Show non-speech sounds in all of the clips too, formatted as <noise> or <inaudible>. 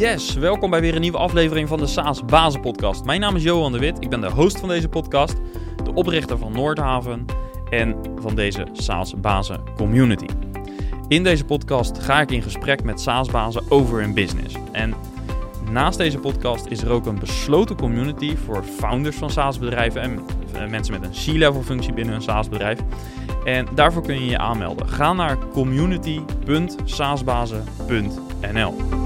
Yes, welkom bij weer een nieuwe aflevering van de SaaS Bazen Podcast. Mijn naam is Johan de Wit, ik ben de host van deze podcast, de oprichter van Noordhaven en van deze SaaS Bazen Community. In deze podcast ga ik in gesprek met SaaS-bazen over hun business. En naast deze podcast is er ook een besloten community voor founders van SaaS-bedrijven en eh, mensen met een C-level functie binnen een SaaS-bedrijf. En daarvoor kun je je aanmelden. Ga naar community.saasbazen.nl.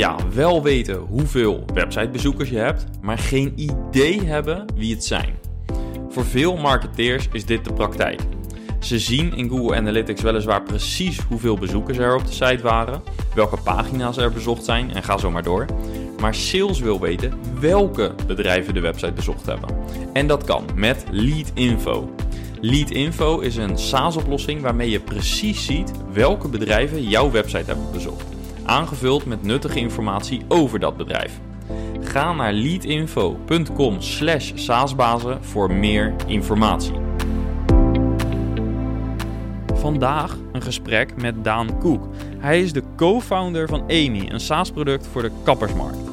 Ja, wel weten hoeveel websitebezoekers je hebt, maar geen idee hebben wie het zijn. Voor veel marketeers is dit de praktijk. Ze zien in Google Analytics weliswaar precies hoeveel bezoekers er op de site waren, welke pagina's er bezocht zijn en ga zo maar door. Maar sales wil weten welke bedrijven de website bezocht hebben. En dat kan met Lead Info. Lead Info is een SaaS-oplossing waarmee je precies ziet welke bedrijven jouw website hebben bezocht. Aangevuld met nuttige informatie over dat bedrijf. Ga naar leadinfo.com slash saasbazen voor meer informatie. Vandaag een gesprek met Daan Koek. Hij is de co-founder van Amy, een SaaS-product voor de kappersmarkt.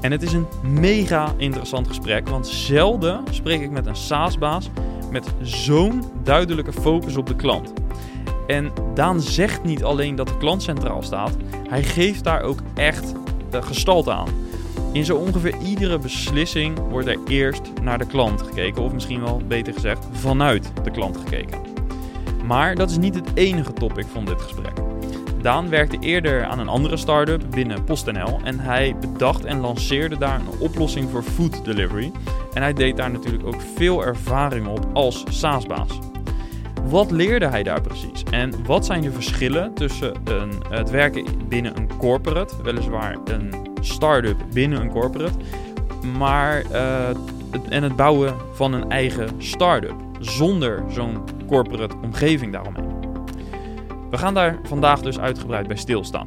En het is een mega interessant gesprek, want zelden spreek ik met een SaaS-baas met zo'n duidelijke focus op de klant. En Daan zegt niet alleen dat de klant centraal staat, hij geeft daar ook echt gestalte aan. In zo ongeveer iedere beslissing wordt er eerst naar de klant gekeken, of misschien wel beter gezegd vanuit de klant gekeken. Maar dat is niet het enige topic van dit gesprek. Daan werkte eerder aan een andere start-up binnen PostNL en hij bedacht en lanceerde daar een oplossing voor food delivery. En hij deed daar natuurlijk ook veel ervaring op als SaaS-baas. Wat leerde hij daar precies? En wat zijn de verschillen tussen een, het werken binnen een corporate, weliswaar een start-up binnen een corporate, maar het, en het bouwen van een eigen start-up zonder zo'n corporate omgeving daaromheen? We gaan daar vandaag dus uitgebreid bij stilstaan.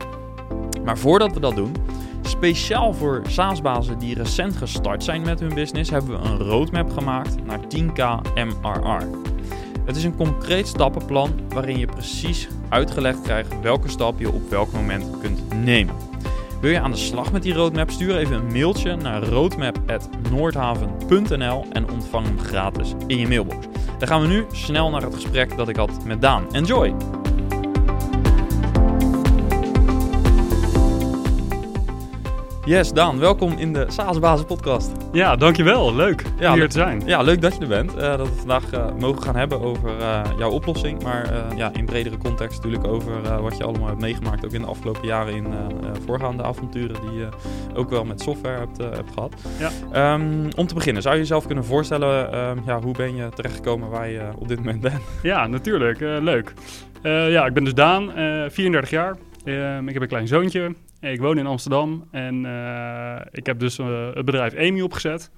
Maar voordat we dat doen, speciaal voor SaaS-bazen die recent gestart zijn met hun business, hebben we een roadmap gemaakt naar 10k MRR. Het is een concreet stappenplan waarin je precies uitgelegd krijgt welke stap je op welk moment kunt nemen. Wil je aan de slag met die roadmap? Stuur even een mailtje naar roadmap.noordhaven.nl en ontvang hem gratis in je mailbox. Dan gaan we nu snel naar het gesprek dat ik had met Daan. Enjoy! Yes, Daan, welkom in de SaaS podcast. Ja, dankjewel. Leuk ja, hier te zijn. Ja, leuk dat je er bent. Uh, dat we vandaag uh, mogen gaan hebben over uh, jouw oplossing. Maar ja, in bredere context natuurlijk over wat je allemaal hebt meegemaakt. Ook in de afgelopen jaren in voorgaande avonturen die je ook wel met software hebt, hebt gehad. Ja. Um, om te beginnen, zou je jezelf kunnen voorstellen, um, ja, hoe ben je terechtgekomen waar je op dit moment bent? Ja, natuurlijk. leuk. ja, ik ben dus Daan, 34 jaar. Ehm, ik heb een klein zoontje. Ik woon in Amsterdam en uh, ik heb dus uh, het bedrijf Amy opgezet.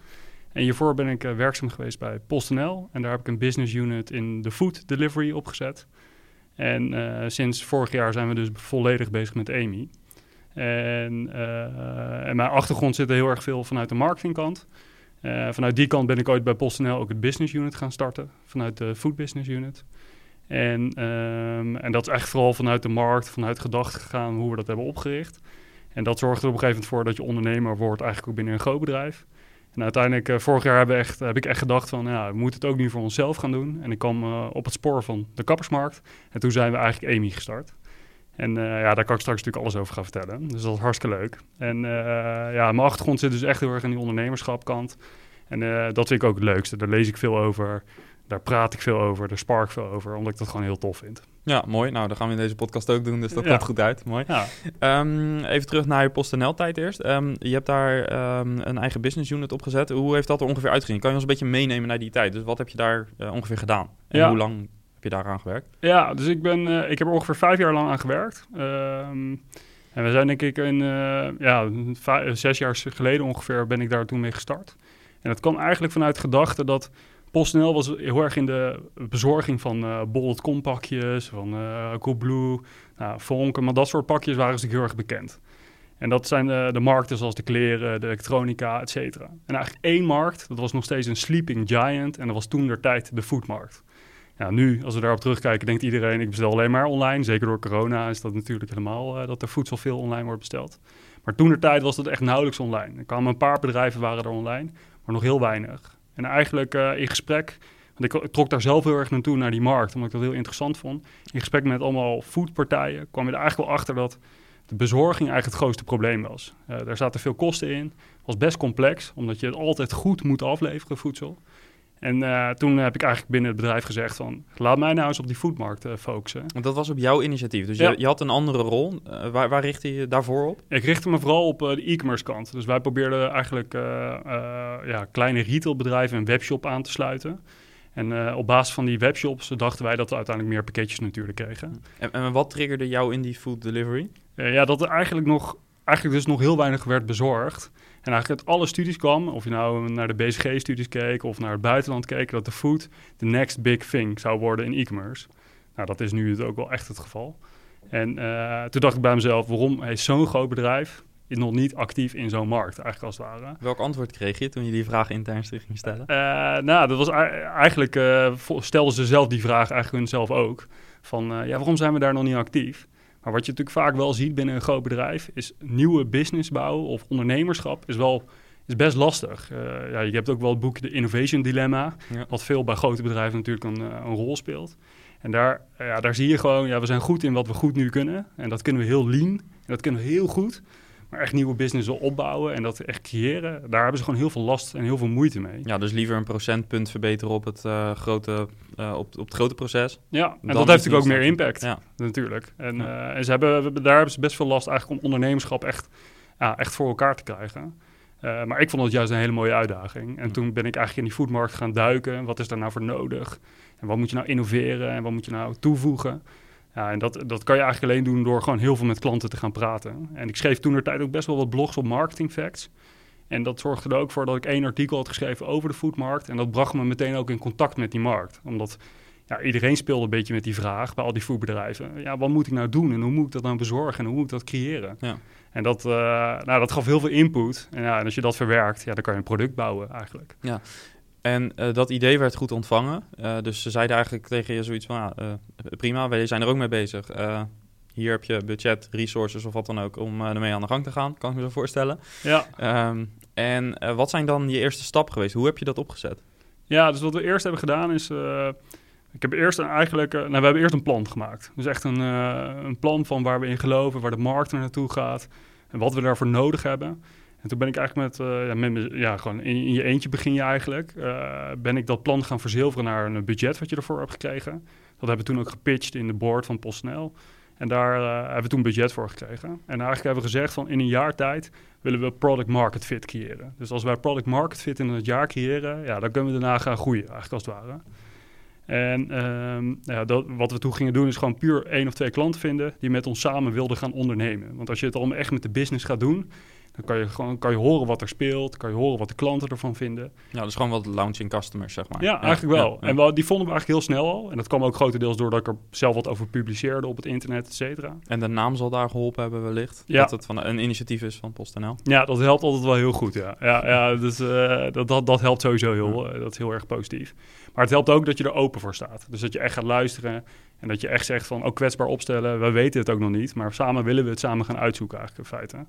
En hiervoor ben ik uh, werkzaam geweest bij PostNL. En daar heb ik een business unit in de food delivery opgezet. En sinds vorig jaar zijn we dus volledig bezig met Amy. En, en mijn achtergrond zit er heel erg veel vanuit de marketingkant. vanuit die kant ben ik ooit bij PostNL ook het business unit gaan starten. Vanuit de food business unit. En, um, en dat is echt vooral vanuit de markt, vanuit gedachten gegaan hoe we dat hebben opgericht. En dat zorgt er op een gegeven moment voor dat je ondernemer wordt eigenlijk ook binnen een groot bedrijf. En uiteindelijk, uh, vorig jaar hebben echt, heb ik echt gedacht van, ja, we moeten het ook nu voor onszelf gaan doen. En ik kwam uh, op het spoor van de kappersmarkt. En toen zijn we eigenlijk Amy gestart. En uh, ja, daar kan ik straks natuurlijk alles over gaan vertellen. Dus dat is hartstikke leuk. En ja, mijn achtergrond zit dus echt heel erg in die ondernemerschapkant. En dat vind ik ook het leukste. Daar lees ik veel over. Daar praat ik veel over, daar spark veel over, omdat ik dat gewoon heel tof vind. Ja, mooi. Nou, dat gaan we in deze podcast ook doen, dus dat komt goed uit. Mooi. Ja. Um, even terug naar je PostNL-tijd eerst. Um, je hebt daar um, een eigen business unit opgezet. Hoe heeft dat er ongeveer uitgezien? Kan je ons een beetje meenemen naar die tijd? Dus wat heb je daar uh, ongeveer gedaan? En ja. hoe lang heb je daar aan gewerkt? Ja, dus ik, ben, uh, ik heb er ongeveer vijf jaar lang aan gewerkt. en we zijn denk ik in, uh, ja, zes jaar geleden ongeveer ben ik daar toen mee gestart. En dat kwam eigenlijk vanuit gedachte dat PostNL was heel erg in de bezorging van uh, Bolt.com pakjes, van uh, Coolblue, nou, Vonken, maar dat soort pakjes waren ze heel erg bekend. En dat zijn de, de markten zoals de kleren, de elektronica, et cetera. En eigenlijk één markt, dat was nog steeds een sleeping giant en dat was toen der tijd de foodmarkt. Ja, nu, als we daarop terugkijken, denkt iedereen, ik bestel alleen maar online. Zeker door corona is dat natuurlijk helemaal dat er voedsel veel online wordt besteld. Maar toen de tijd was het echt nauwelijks online. Er kwamen een paar bedrijven waren er online, maar nog heel weinig. En eigenlijk uh, in gesprek, want ik, trok daar zelf heel erg naartoe naar die markt, omdat ik dat heel interessant vond. In gesprek met allemaal foodpartijen kwam je er eigenlijk wel achter dat de bezorging eigenlijk het grootste probleem was. Uh, daar zaten veel kosten in. Was best complex, omdat je het altijd goed moet afleveren, voedsel. En uh, toen heb ik eigenlijk binnen het bedrijf gezegd van... laat mij nou eens op die foodmarkt uh, focussen. Want dat was op jouw initiatief. Dus ja. je, je, had een andere rol. Uh, waar, waar richtte je daarvoor op? Ik richtte me vooral op de e-commerce kant. Dus wij probeerden eigenlijk ja, kleine retailbedrijven een webshop aan te sluiten. En op basis van die webshops dachten wij dat we uiteindelijk meer pakketjes natuurlijk kregen. En, en wat triggerde jou in die food delivery? ja, dat er eigenlijk nog, eigenlijk dus nog heel weinig werd bezorgd. En eigenlijk uit alle studies kwam, of je nou naar de BCG-studies keek of naar het buitenland keek, dat de food de next big thing zou worden in e-commerce. Nou, dat is nu het ook wel echt het geval. En uh, toen dacht ik bij mezelf, waarom is zo'n groot bedrijf is nog niet actief in zo'n markt, eigenlijk als het ware. Welk antwoord kreeg je toen je die vraag intern ging stellen? Uh, nou, dat was eigenlijk, uh, stelden ze zelf die vraag eigenlijk hunzelf ook. Van, ja, waarom zijn we daar nog niet actief? Maar wat je natuurlijk vaak wel ziet binnen een groot bedrijf, is nieuwe business bouwen of ondernemerschap is wel is best lastig. Uh, ja, je hebt ook wel het boek De Innovation Dilemma, ja. wat veel bij grote bedrijven natuurlijk een, een rol speelt. En daar, ja, daar zie je gewoon, ja, we zijn goed in wat we goed nu kunnen. En dat kunnen we heel lean, en dat kunnen we heel goed. Maar echt nieuwe business opbouwen en dat echt creëren, daar hebben ze gewoon heel veel last en heel veel moeite mee. Ja, dus liever een procentpunt verbeteren op het, uh, grote, uh, op, op het grote proces. Ja, en dat heeft natuurlijk ook meer impact, ja. natuurlijk. En, ja. uh, en ze hebben, daar hebben ze best veel last eigenlijk om ondernemerschap echt, ja, echt voor elkaar te krijgen. maar ik vond het juist een hele mooie uitdaging. En toen ben ik eigenlijk in die foodmarkt gaan duiken. Wat is daar nou voor nodig? En wat moet je nou innoveren? En wat moet je nou toevoegen? Ja, en dat, dat kan je eigenlijk alleen doen door gewoon heel veel met klanten te gaan praten. En ik schreef toen er tijd ook best wel wat blogs op marketing facts. En dat zorgde er ook voor dat ik één artikel had geschreven over de foodmarkt. En dat bracht me meteen ook in contact met die markt. Omdat ja, iedereen speelde een beetje met die vraag bij al die foodbedrijven. Ja, wat moet ik nou doen en hoe moet ik dat nou bezorgen en hoe moet ik dat creëren? Ja. En dat, uh, nou, dat gaf heel veel input. En, ja, en als je dat verwerkt, ja, dan kan je een product bouwen eigenlijk. Ja, en uh, dat idee werd goed ontvangen. Uh, dus ze zeiden eigenlijk tegen je zoiets van, ja, uh, prima, wij zijn er ook mee bezig. hier heb je budget, resources of wat dan ook om ermee aan de gang te gaan, kan ik me zo voorstellen. Ja. Um, en wat zijn dan je eerste stappen geweest? Hoe heb je dat opgezet? Ja, dus wat we eerst hebben gedaan is... ik heb eerst een eigenlijk... nou, we hebben eerst een plan gemaakt. Dus echt een, een plan van waar we in geloven, waar de markt er naartoe gaat... en wat we daarvoor nodig hebben... En toen ben ik eigenlijk met, uh, ja, met ja, gewoon in, je eentje begin je eigenlijk, uh, ben ik dat plan gaan verzilveren naar een budget wat je ervoor hebt gekregen. Dat hebben we toen ook gepitcht in de board van PostNL. En daar uh, hebben we toen budget voor gekregen. En eigenlijk hebben we gezegd van in een jaar tijd willen we product market fit creëren. Dus als wij product market fit in het jaar creëren, ja, dan kunnen we daarna gaan groeien eigenlijk als het ware. En um, ja, dat, wat we toen gingen doen is gewoon puur één of twee klanten vinden die met ons samen wilden gaan ondernemen. Want als je het allemaal echt met de business gaat doen, dan kan je gewoon kan je horen wat er speelt, kan je horen wat de klanten ervan vinden. Ja, dus gewoon wat launching customers, zeg maar. Ja, eigenlijk wel. Ja, En we, die vonden we eigenlijk heel snel al. En dat kwam ook grotendeels doordat ik er zelf wat over publiceerde op het internet, et cetera. En de naam zal daar geholpen hebben wellicht? Ja. Dat het van een initiatief is van PostNL? Ja, dat helpt altijd wel heel goed, ja. Ja, ja dus uh, dat, dat, dat helpt sowieso heel, uh, dat is heel erg positief. Maar het helpt ook dat je er open voor staat. Dus dat je echt gaat luisteren en dat je echt zegt van, ook oh, kwetsbaar opstellen. We weten het ook nog niet, maar samen willen we het samen gaan uitzoeken eigenlijk in feite.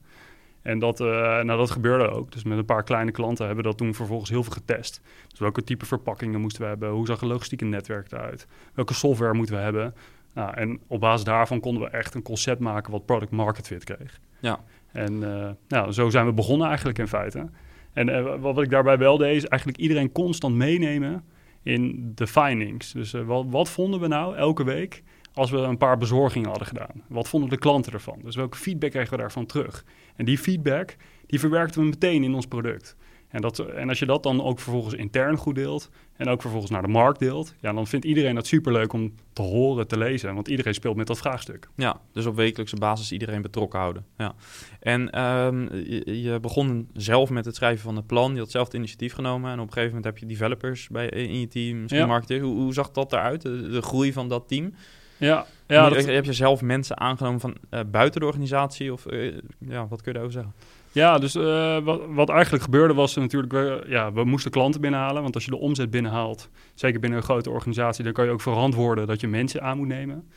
En dat, uh, nou, dat gebeurde ook. Dus met een paar kleine klanten hebben we dat toen vervolgens heel veel getest. Dus welke type verpakkingen moesten we hebben? Hoe zag een logistieke netwerk eruit? Welke software moeten we hebben? Nou, en op basis daarvan konden we echt een concept maken wat product market fit kreeg. Ja. En uh, nou, zo zijn we begonnen eigenlijk in feite. En uh, wat ik daarbij wel deed, is eigenlijk iedereen constant meenemen in de findings. Dus wat, wat vonden we nou elke week als we een paar bezorgingen hadden gedaan? Wat vonden de klanten ervan? Dus welke feedback kregen we daarvan terug? En die feedback, die verwerkten we meteen in ons product. En, dat, en als je dat dan ook vervolgens intern goed deelt en ook vervolgens naar de markt deelt, ja, dan vindt iedereen dat superleuk om te horen, te lezen. Want iedereen speelt met dat vraagstuk. Ja, dus op wekelijkse basis iedereen betrokken houden. Ja. En um, je, je, begon zelf met het schrijven van het plan, je had zelf het initiatief genomen en op een gegeven moment heb je developers bij, in je team, misschien ja. marketeer. Hoe, hoe zag dat eruit, de, de groei van dat team? Ja, ja dat... Heb je zelf mensen aangenomen van uh, buiten de organisatie? Of uh, ja, wat kun je daarover zeggen? Ja, dus uh, wat, wat, eigenlijk gebeurde was natuurlijk, we, ja, we moesten klanten binnenhalen. Want als je de omzet binnenhaalt, zeker binnen een grote organisatie, dan kan je ook verantwoorden dat je mensen aan moet nemen.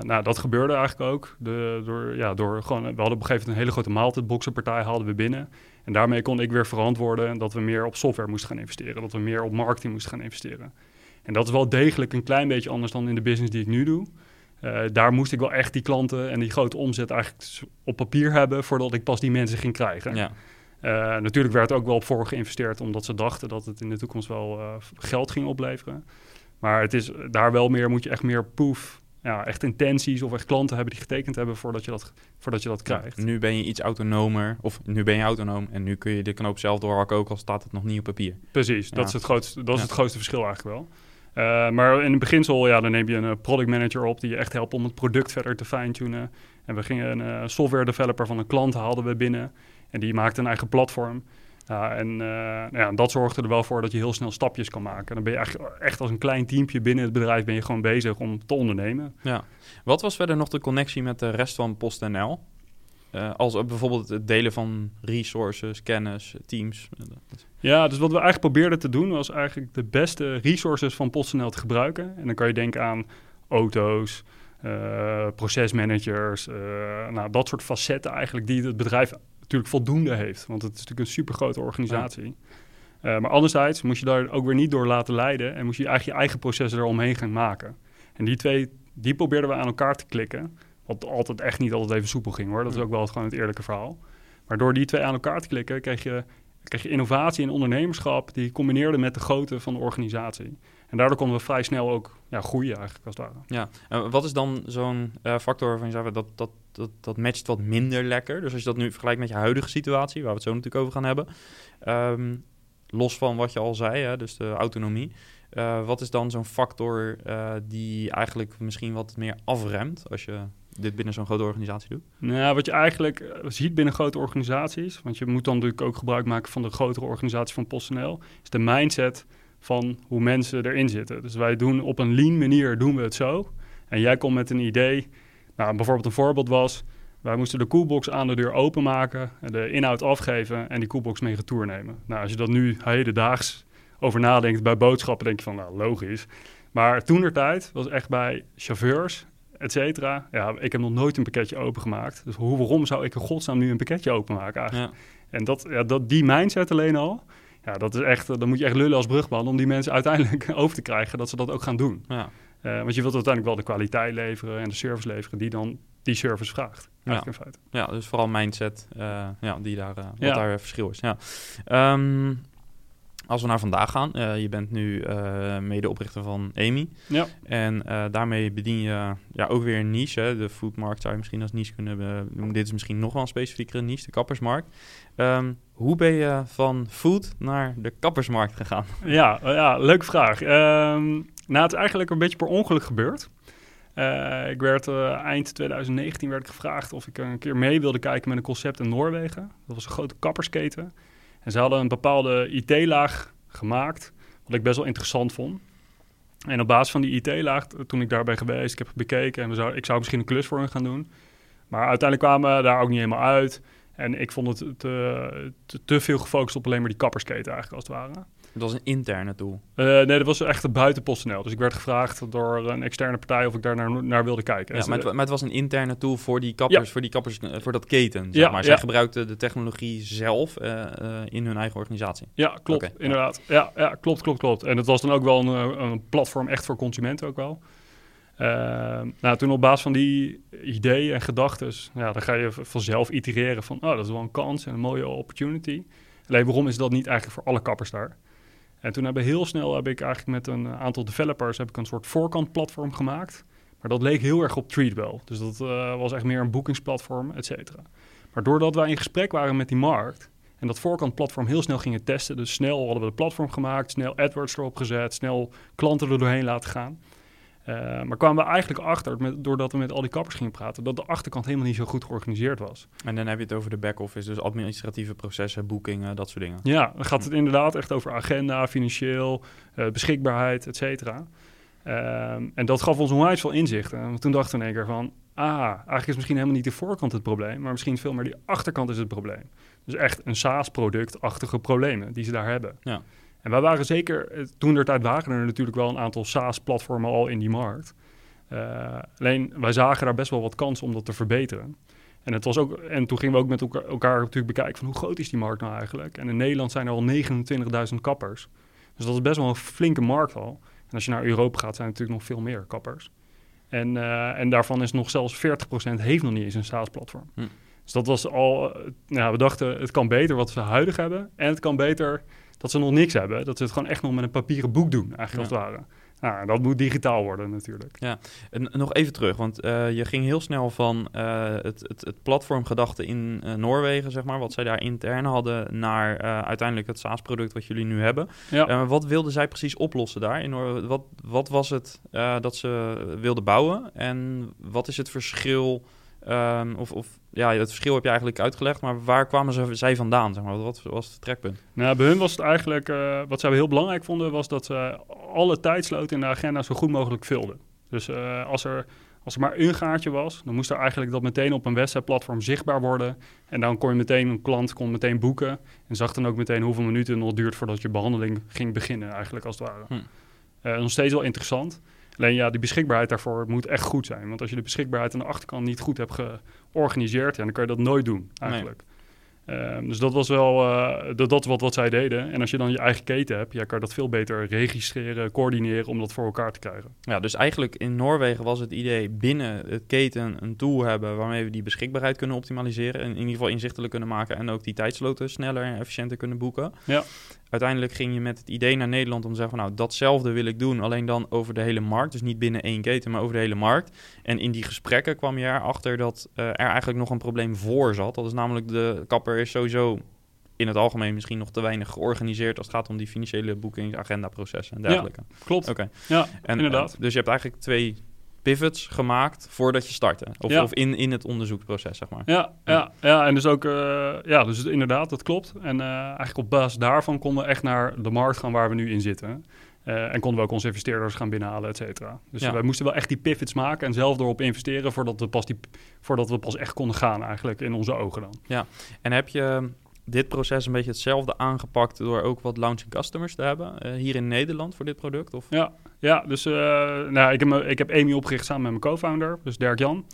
Nou, dat gebeurde eigenlijk ook. De, door, ja, door gewoon, we hadden op een gegeven moment een hele grote maaltijdboxenpartij hadden we binnen. En daarmee kon ik weer verantwoorden dat we meer op software moesten gaan investeren. Dat we meer op marketing moesten gaan investeren. En dat is wel degelijk een klein beetje anders dan in de business die ik nu doe. Uh, daar moest ik wel echt die klanten en die grote omzet eigenlijk op papier hebben voordat ik pas die mensen ging krijgen. Ja. Uh, natuurlijk werd er ook wel op voor geïnvesteerd omdat ze dachten dat het in de toekomst wel uh, geld ging opleveren. Maar het is daar wel meer, moet je echt meer proof, ja, echt intenties of echt klanten hebben die getekend hebben voordat je dat, voordat je dat krijgt. Ja, nu ben je iets autonomer, of nu ben je autonoom en nu kun je de knoop zelf doorhakken ook al staat het nog niet op papier. Precies, dat, is, het grootste, dat is het grootste verschil eigenlijk wel. Uh, maar in het beginsel, ja, dan neem je een uh, product manager op die je echt helpt om het product verder te fine-tunen. En we gingen een uh, software developer van een klant haalden we binnen. En die maakte een eigen platform. en nou ja, dat zorgde er wel voor dat je heel snel stapjes kan maken. Dan ben je eigenlijk echt als een klein teampje binnen het bedrijf ben je gewoon bezig om te ondernemen. Ja. Wat was verder nog de connectie met de rest van PostNL? Uh, als bijvoorbeeld het delen van resources, kennis, teams. Ja, dus wat we eigenlijk probeerden te doen was eigenlijk de beste resources van PostNL te gebruiken. En dan kan je denken aan auto's, uh, procesmanagers, uh, nou, dat soort facetten eigenlijk die het bedrijf natuurlijk voldoende heeft. Want het is natuurlijk een super grote organisatie. Ja. maar anderzijds moet je daar ook weer niet door laten leiden en moet je eigenlijk je eigen processen eromheen gaan maken. En die twee, die probeerden we aan elkaar te klikken. Wat altijd echt niet altijd even soepel ging hoor. Dat is ook wel het, gewoon het eerlijke verhaal. Maar door die twee aan elkaar te klikken, kreeg je, kreeg je innovatie en ondernemerschap die combineerde met de grootte van de organisatie. En daardoor konden we vrij snel ook ja, groeien eigenlijk als het ware. Ja, en wat is dan zo'n uh, factor waarvan je zei dat, dat, dat, dat matcht wat minder lekker? Dus als je dat nu vergelijkt met je huidige situatie, waar we het zo natuurlijk over gaan hebben. Um, los van wat je al zei, hè, dus de autonomie. Uh, wat is dan zo'n factor uh, die eigenlijk misschien wat meer afremt als je dit binnen zo'n grote organisatie doet? Nou, wat je eigenlijk uh, ziet binnen grote organisaties, want je moet dan natuurlijk ook gebruik maken van de grotere organisatie van PostNL, is de mindset van hoe mensen erin zitten. Dus wij doen op een lean manier doen we het zo. En jij komt met een idee. Nou, bijvoorbeeld een voorbeeld was, wij moesten de koelbox aan de deur openmaken, de inhoud afgeven en die koelbox mee retour nemen. Nou, als je dat nu hedendaags over nadenkt bij boodschappen, denk je van, nou, logisch. Maar toen was echt bij chauffeurs, et cetera. Ja, ik heb nog nooit een pakketje opengemaakt. Dus hoe, waarom zou ik in godsnaam nu een pakketje openmaken eigenlijk? Ja. En dat, ja, dat, die mindset alleen al, ja, dat is echt, dan moet je echt lullen als brugman om die mensen uiteindelijk <laughs> over te krijgen dat ze dat ook gaan doen. Ja. Uh, want je wilt uiteindelijk wel de kwaliteit leveren en de service leveren die dan die service vraagt. Ja. In feite. ja, dus vooral mindset uh, ja, die daar, uh, wat ja. daar verschil is. Ja. Um, als we naar vandaag gaan, uh, je bent nu uh, medeoprichter van EMI. Ja. En uh, daarmee bedien je ja, ook weer een niche. Hè. De foodmarkt zou je misschien als niche kunnen noemen. Dit is misschien nog wel een specifiekere niche, de kappersmarkt. Um, hoe ben je van food naar de kappersmarkt gegaan? Ja, ja leuke vraag. Um, nou, het is eigenlijk een beetje per ongeluk gebeurd. ik werd eind 2019 werd ik gevraagd of ik een keer mee wilde kijken met een concept in Noorwegen. Dat was een grote kappersketen. En ze hadden een bepaalde IT-laag gemaakt, wat ik best wel interessant vond. En op basis van die IT-laag, toen ik daarbij geweest, ik heb bekeken en we zou, ik zou misschien een klus voor hen gaan doen. Maar uiteindelijk kwamen we daar ook niet helemaal uit. En ik vond het te, te, te veel gefocust op alleen maar die kappersketen eigenlijk, als het ware. Het was een interne tool? Uh, nee, dat was echt een buiten PostNL. Dus ik werd gevraagd door een externe partij of ik daar naar, naar wilde kijken. Ja, maar het, maar het, was een interne tool voor die kappers, ja. voor, die kappers eh, voor dat keten. Zeg ja, maar. Zij ja. gebruikten de technologie zelf uh, uh, in hun eigen organisatie. Ja, klopt. Okay, inderdaad. Ja. Ja, klopt, klopt, klopt. En het was dan ook wel een, een platform echt voor consumenten ook wel. nou, toen op basis van die ideeën en gedachten, ja, dan ga je vanzelf itereren van, oh, dat is wel een kans en een mooie opportunity. Alleen waarom is dat niet eigenlijk voor alle kappers daar? En toen hebben heel snel heb ik eigenlijk met een aantal developers heb ik een soort voorkant platform gemaakt. Maar dat leek heel erg op Treatwell. Dus dat uh, was echt meer een boekingsplatform, et cetera. Maar doordat wij in gesprek waren met die markt en dat voorkant platform heel snel gingen testen, dus snel hadden we de platform gemaakt, snel AdWords erop gezet, snel klanten er doorheen laten gaan. Uh, maar kwamen we eigenlijk achter, met, doordat we met al die kappers gingen praten, dat de achterkant helemaal niet zo goed georganiseerd was. En dan heb je het over de back-office, dus administratieve processen, boekingen, dat soort dingen. Ja, dan gaat het inderdaad echt over agenda, financieel, uh, beschikbaarheid, et cetera. Ehm, en dat gaf ons onwijs veel inzichten. En toen dachten we in één keer van... ah, eigenlijk is misschien helemaal niet de voorkant het probleem... maar misschien veel meer die achterkant is het probleem. Dus echt een SaaS-product-achtige problemen die ze daar hebben. Ja. En wij waren zeker... eh, Toen der tijd waren er natuurlijk wel een aantal SaaS-platformen al in die markt. Eh, alleen, wij zagen daar best wel wat kans om dat te verbeteren. En, het was ook, en toen gingen we ook met elkaar, elkaar natuurlijk bekijken van hoe groot is die markt nou eigenlijk. En in Nederland zijn er al 29.000 kappers. Dus dat is best wel een flinke markt al. En als je naar Europa gaat, zijn er natuurlijk nog veel meer kappers. En, eh, en daarvan is nog zelfs 40% heeft nog niet eens een SaaS-platform. Hm. Dus dat was al, nou, we dachten het kan beter wat ze huidig hebben. En het kan beter dat ze nog niks hebben. Dat ze het gewoon echt nog met een papieren boek doen, eigenlijk Ja. als het ware. Nou, dat moet digitaal worden natuurlijk. En nog even terug, want eh, je ging heel snel van eh, het, het, het platformgedachte in eh, Noorwegen, zeg maar, wat zij daar intern hadden, naar uiteindelijk het SaaS-product wat jullie nu hebben. Ja. Wat wilden zij precies oplossen daar? In wat, wat was het dat ze wilden bouwen? En wat is het verschil? Ehm, of, of ja, het verschil heb je eigenlijk uitgelegd, maar waar kwamen ze, zij vandaan? Zeg maar? Wat was het trekpunt? Nou, bij hun was het eigenlijk, eh, wat zij heel belangrijk vonden, was dat ze alle tijdsloten in de agenda zo goed mogelijk vulden. Dus eh, als, er, als er maar een gaatje was, dan moest er eigenlijk dat meteen op een website-platform zichtbaar worden. En dan kon je meteen, een klant kon meteen boeken en zag dan ook meteen hoeveel minuten het nog duurt voordat je behandeling ging beginnen, eigenlijk als het ware. Hm. Eh, nog steeds wel interessant. Alleen ja, die beschikbaarheid daarvoor moet echt goed zijn. Want als je de beschikbaarheid aan de achterkant niet goed hebt georganiseerd, ja, dan kan je dat nooit doen, eigenlijk. Ehm, dus dat was wel eh, dat, wat, wat zij deden. En als je dan je eigen keten hebt, ja, kan je dat veel beter registreren, coördineren om dat voor elkaar te krijgen. Ja, dus eigenlijk in Noorwegen was het idee binnen het keten een tool hebben waarmee we die beschikbaarheid kunnen optimaliseren. En in ieder geval inzichtelijk kunnen maken en ook die tijdsloten sneller en efficiënter kunnen boeken. Ja. Uiteindelijk ging je met het idee naar Nederland om te zeggen van nou, datzelfde wil ik doen, alleen dan over de hele markt. Dus niet binnen één keten, maar over de hele markt. En in die gesprekken kwam je erachter dat eh, er eigenlijk nog een probleem voor zat. Dat is namelijk de kapper is sowieso in het algemeen misschien nog te weinig georganiseerd als het gaat om die financiële boekings, agendaprocessen en dergelijke. Klopt. Oké. Ja, En, inderdaad. eh, dus je hebt eigenlijk twee pivots gemaakt voordat je startte. Of, Ja. of in, in het onderzoeksproces, zeg maar. Ja, ja, ja, en dus ook, eh, ja, dus inderdaad, dat klopt. En eh, eigenlijk op basis daarvan konden we echt naar de markt gaan waar we nu in zitten. Eh, en konden we ook onze investeerders gaan binnenhalen, et cetera. Dus Ja. wij moesten wel echt die pivots maken en zelf erop investeren voordat we, pas die, voordat we pas echt konden gaan eigenlijk in onze ogen dan. En heb je dit proces een beetje hetzelfde aangepakt door ook wat launching customers te hebben hier in Nederland voor dit product? Of? Ja, ja dus eh, nou, ik, heb ik heb Amy opgericht samen met mijn co-founder, dus Dirk Jan.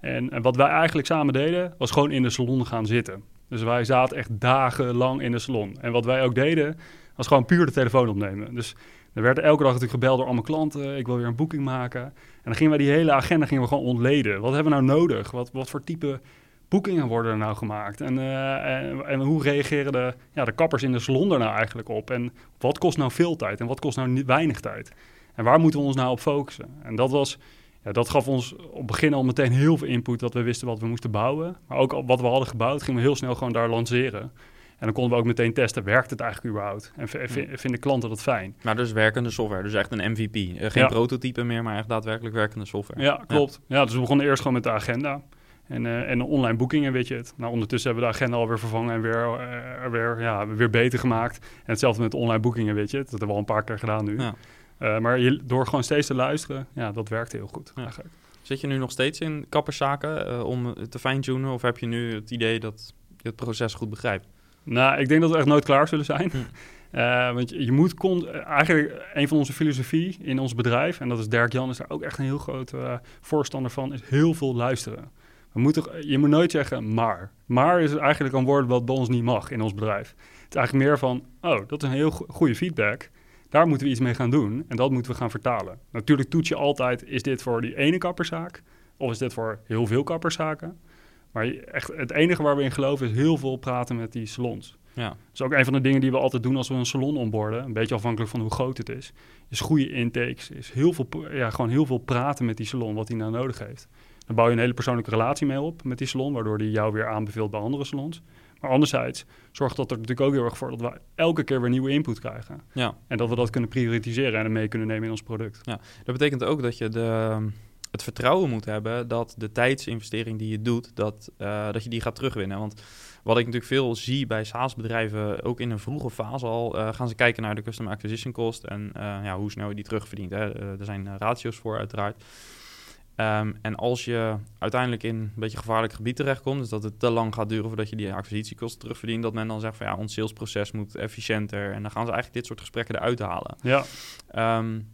En, en wat wij eigenlijk samen deden, was gewoon in de salon gaan zitten. Dus wij zaten echt dagenlang in de salon. En wat wij ook deden, was gewoon puur de telefoon opnemen. Dus er werd elke dag natuurlijk gebeld door allemaal klanten. Ik wil weer een boeking maken. En dan gingen wij die hele agenda gingen we gewoon ontleden. Wat hebben we nou nodig? Wat, wat voor type boekingen worden er nou gemaakt? En, eh, en, hoe reageren de, ja, de kappers in de salon er nou eigenlijk op? En wat kost nou veel tijd en wat kost nou weinig tijd? En waar moeten we ons nou op focussen? En dat was... Ja, dat gaf ons op het begin al meteen heel veel input dat we wisten wat we moesten bouwen. Maar ook wat we hadden gebouwd, gingen we heel snel gewoon daar lanceren. En dan konden we ook meteen testen, werkt het eigenlijk überhaupt? En vinden klanten dat fijn? Maar dus werkende software, dus echt een MVP. Eh, geen Ja. prototype meer, maar echt daadwerkelijk werkende software. Ja, klopt. Ja. dus we begonnen eerst gewoon met de agenda. En, eh, en de online boekingen, weet je het. Nou, ondertussen hebben we de agenda alweer vervangen en weer, eh, weer, ja, weer beter gemaakt. En hetzelfde met de online boekingen, weet je het. Dat hebben we al een paar keer gedaan nu. Ja. Eh, maar je, door gewoon steeds te luisteren, ja, dat werkt heel goed Ja. eigenlijk. Zit je nu nog steeds in kapperszaken eh, om te fine-tunen? Of heb je nu het idee dat je het proces goed begrijpt? Nou, ik denk dat we echt nooit klaar zullen zijn. Hm. <laughs> Eh, want je, je moet eigenlijk een van onze filosofie in ons bedrijf, en dat is Dirk Jan, is daar ook echt een heel groot voorstander van, is heel veel luisteren. We moeten, je moet nooit zeggen maar. Maar is eigenlijk een woord wat bij ons niet mag in ons bedrijf. Het is eigenlijk meer van, oh, dat is een heel go- goede feedback. Daar moeten we iets mee gaan doen en dat moeten we gaan vertalen. Natuurlijk toets je altijd, is dit voor die ene kapperszaak? Of is dit voor heel veel kapperszaken? Maar echt, het enige waar we in geloven is heel veel praten met die salons. Ja. Dat is ook een van de dingen die we altijd doen als we een salon onboarden. Een beetje afhankelijk van hoe groot het is. Is goede intakes. Is heel veel, ja, gewoon heel veel praten met die salon, wat hij nou nodig heeft. Dan bouw je een hele persoonlijke relatie mee op met die salon, waardoor die jou weer aanbeveelt bij andere salons. Maar anderzijds zorgt dat er natuurlijk ook heel erg voor dat we elke keer weer nieuwe input krijgen. ja. En dat we dat kunnen prioritiseren en mee kunnen nemen in ons product. Dat betekent ook dat je de, het vertrouwen moet hebben dat de tijdsinvestering die je doet, dat, eh, dat je die gaat terugwinnen. Want wat ik natuurlijk veel zie bij SaaS-bedrijven, ook in een vroege fase al, uh, gaan ze kijken naar de customer acquisition cost en ja, hoe snel je die terugverdient. Hè. er zijn ratio's voor uiteraard. Um, en als je uiteindelijk in een beetje gevaarlijk gebied terechtkomt, dus dat het te lang gaat duren voordat je die acquisitiekosten terugverdient, dat men dan zegt van ja, ons salesproces moet efficiënter. En dan gaan ze eigenlijk dit soort gesprekken eruit halen. Ja. Um,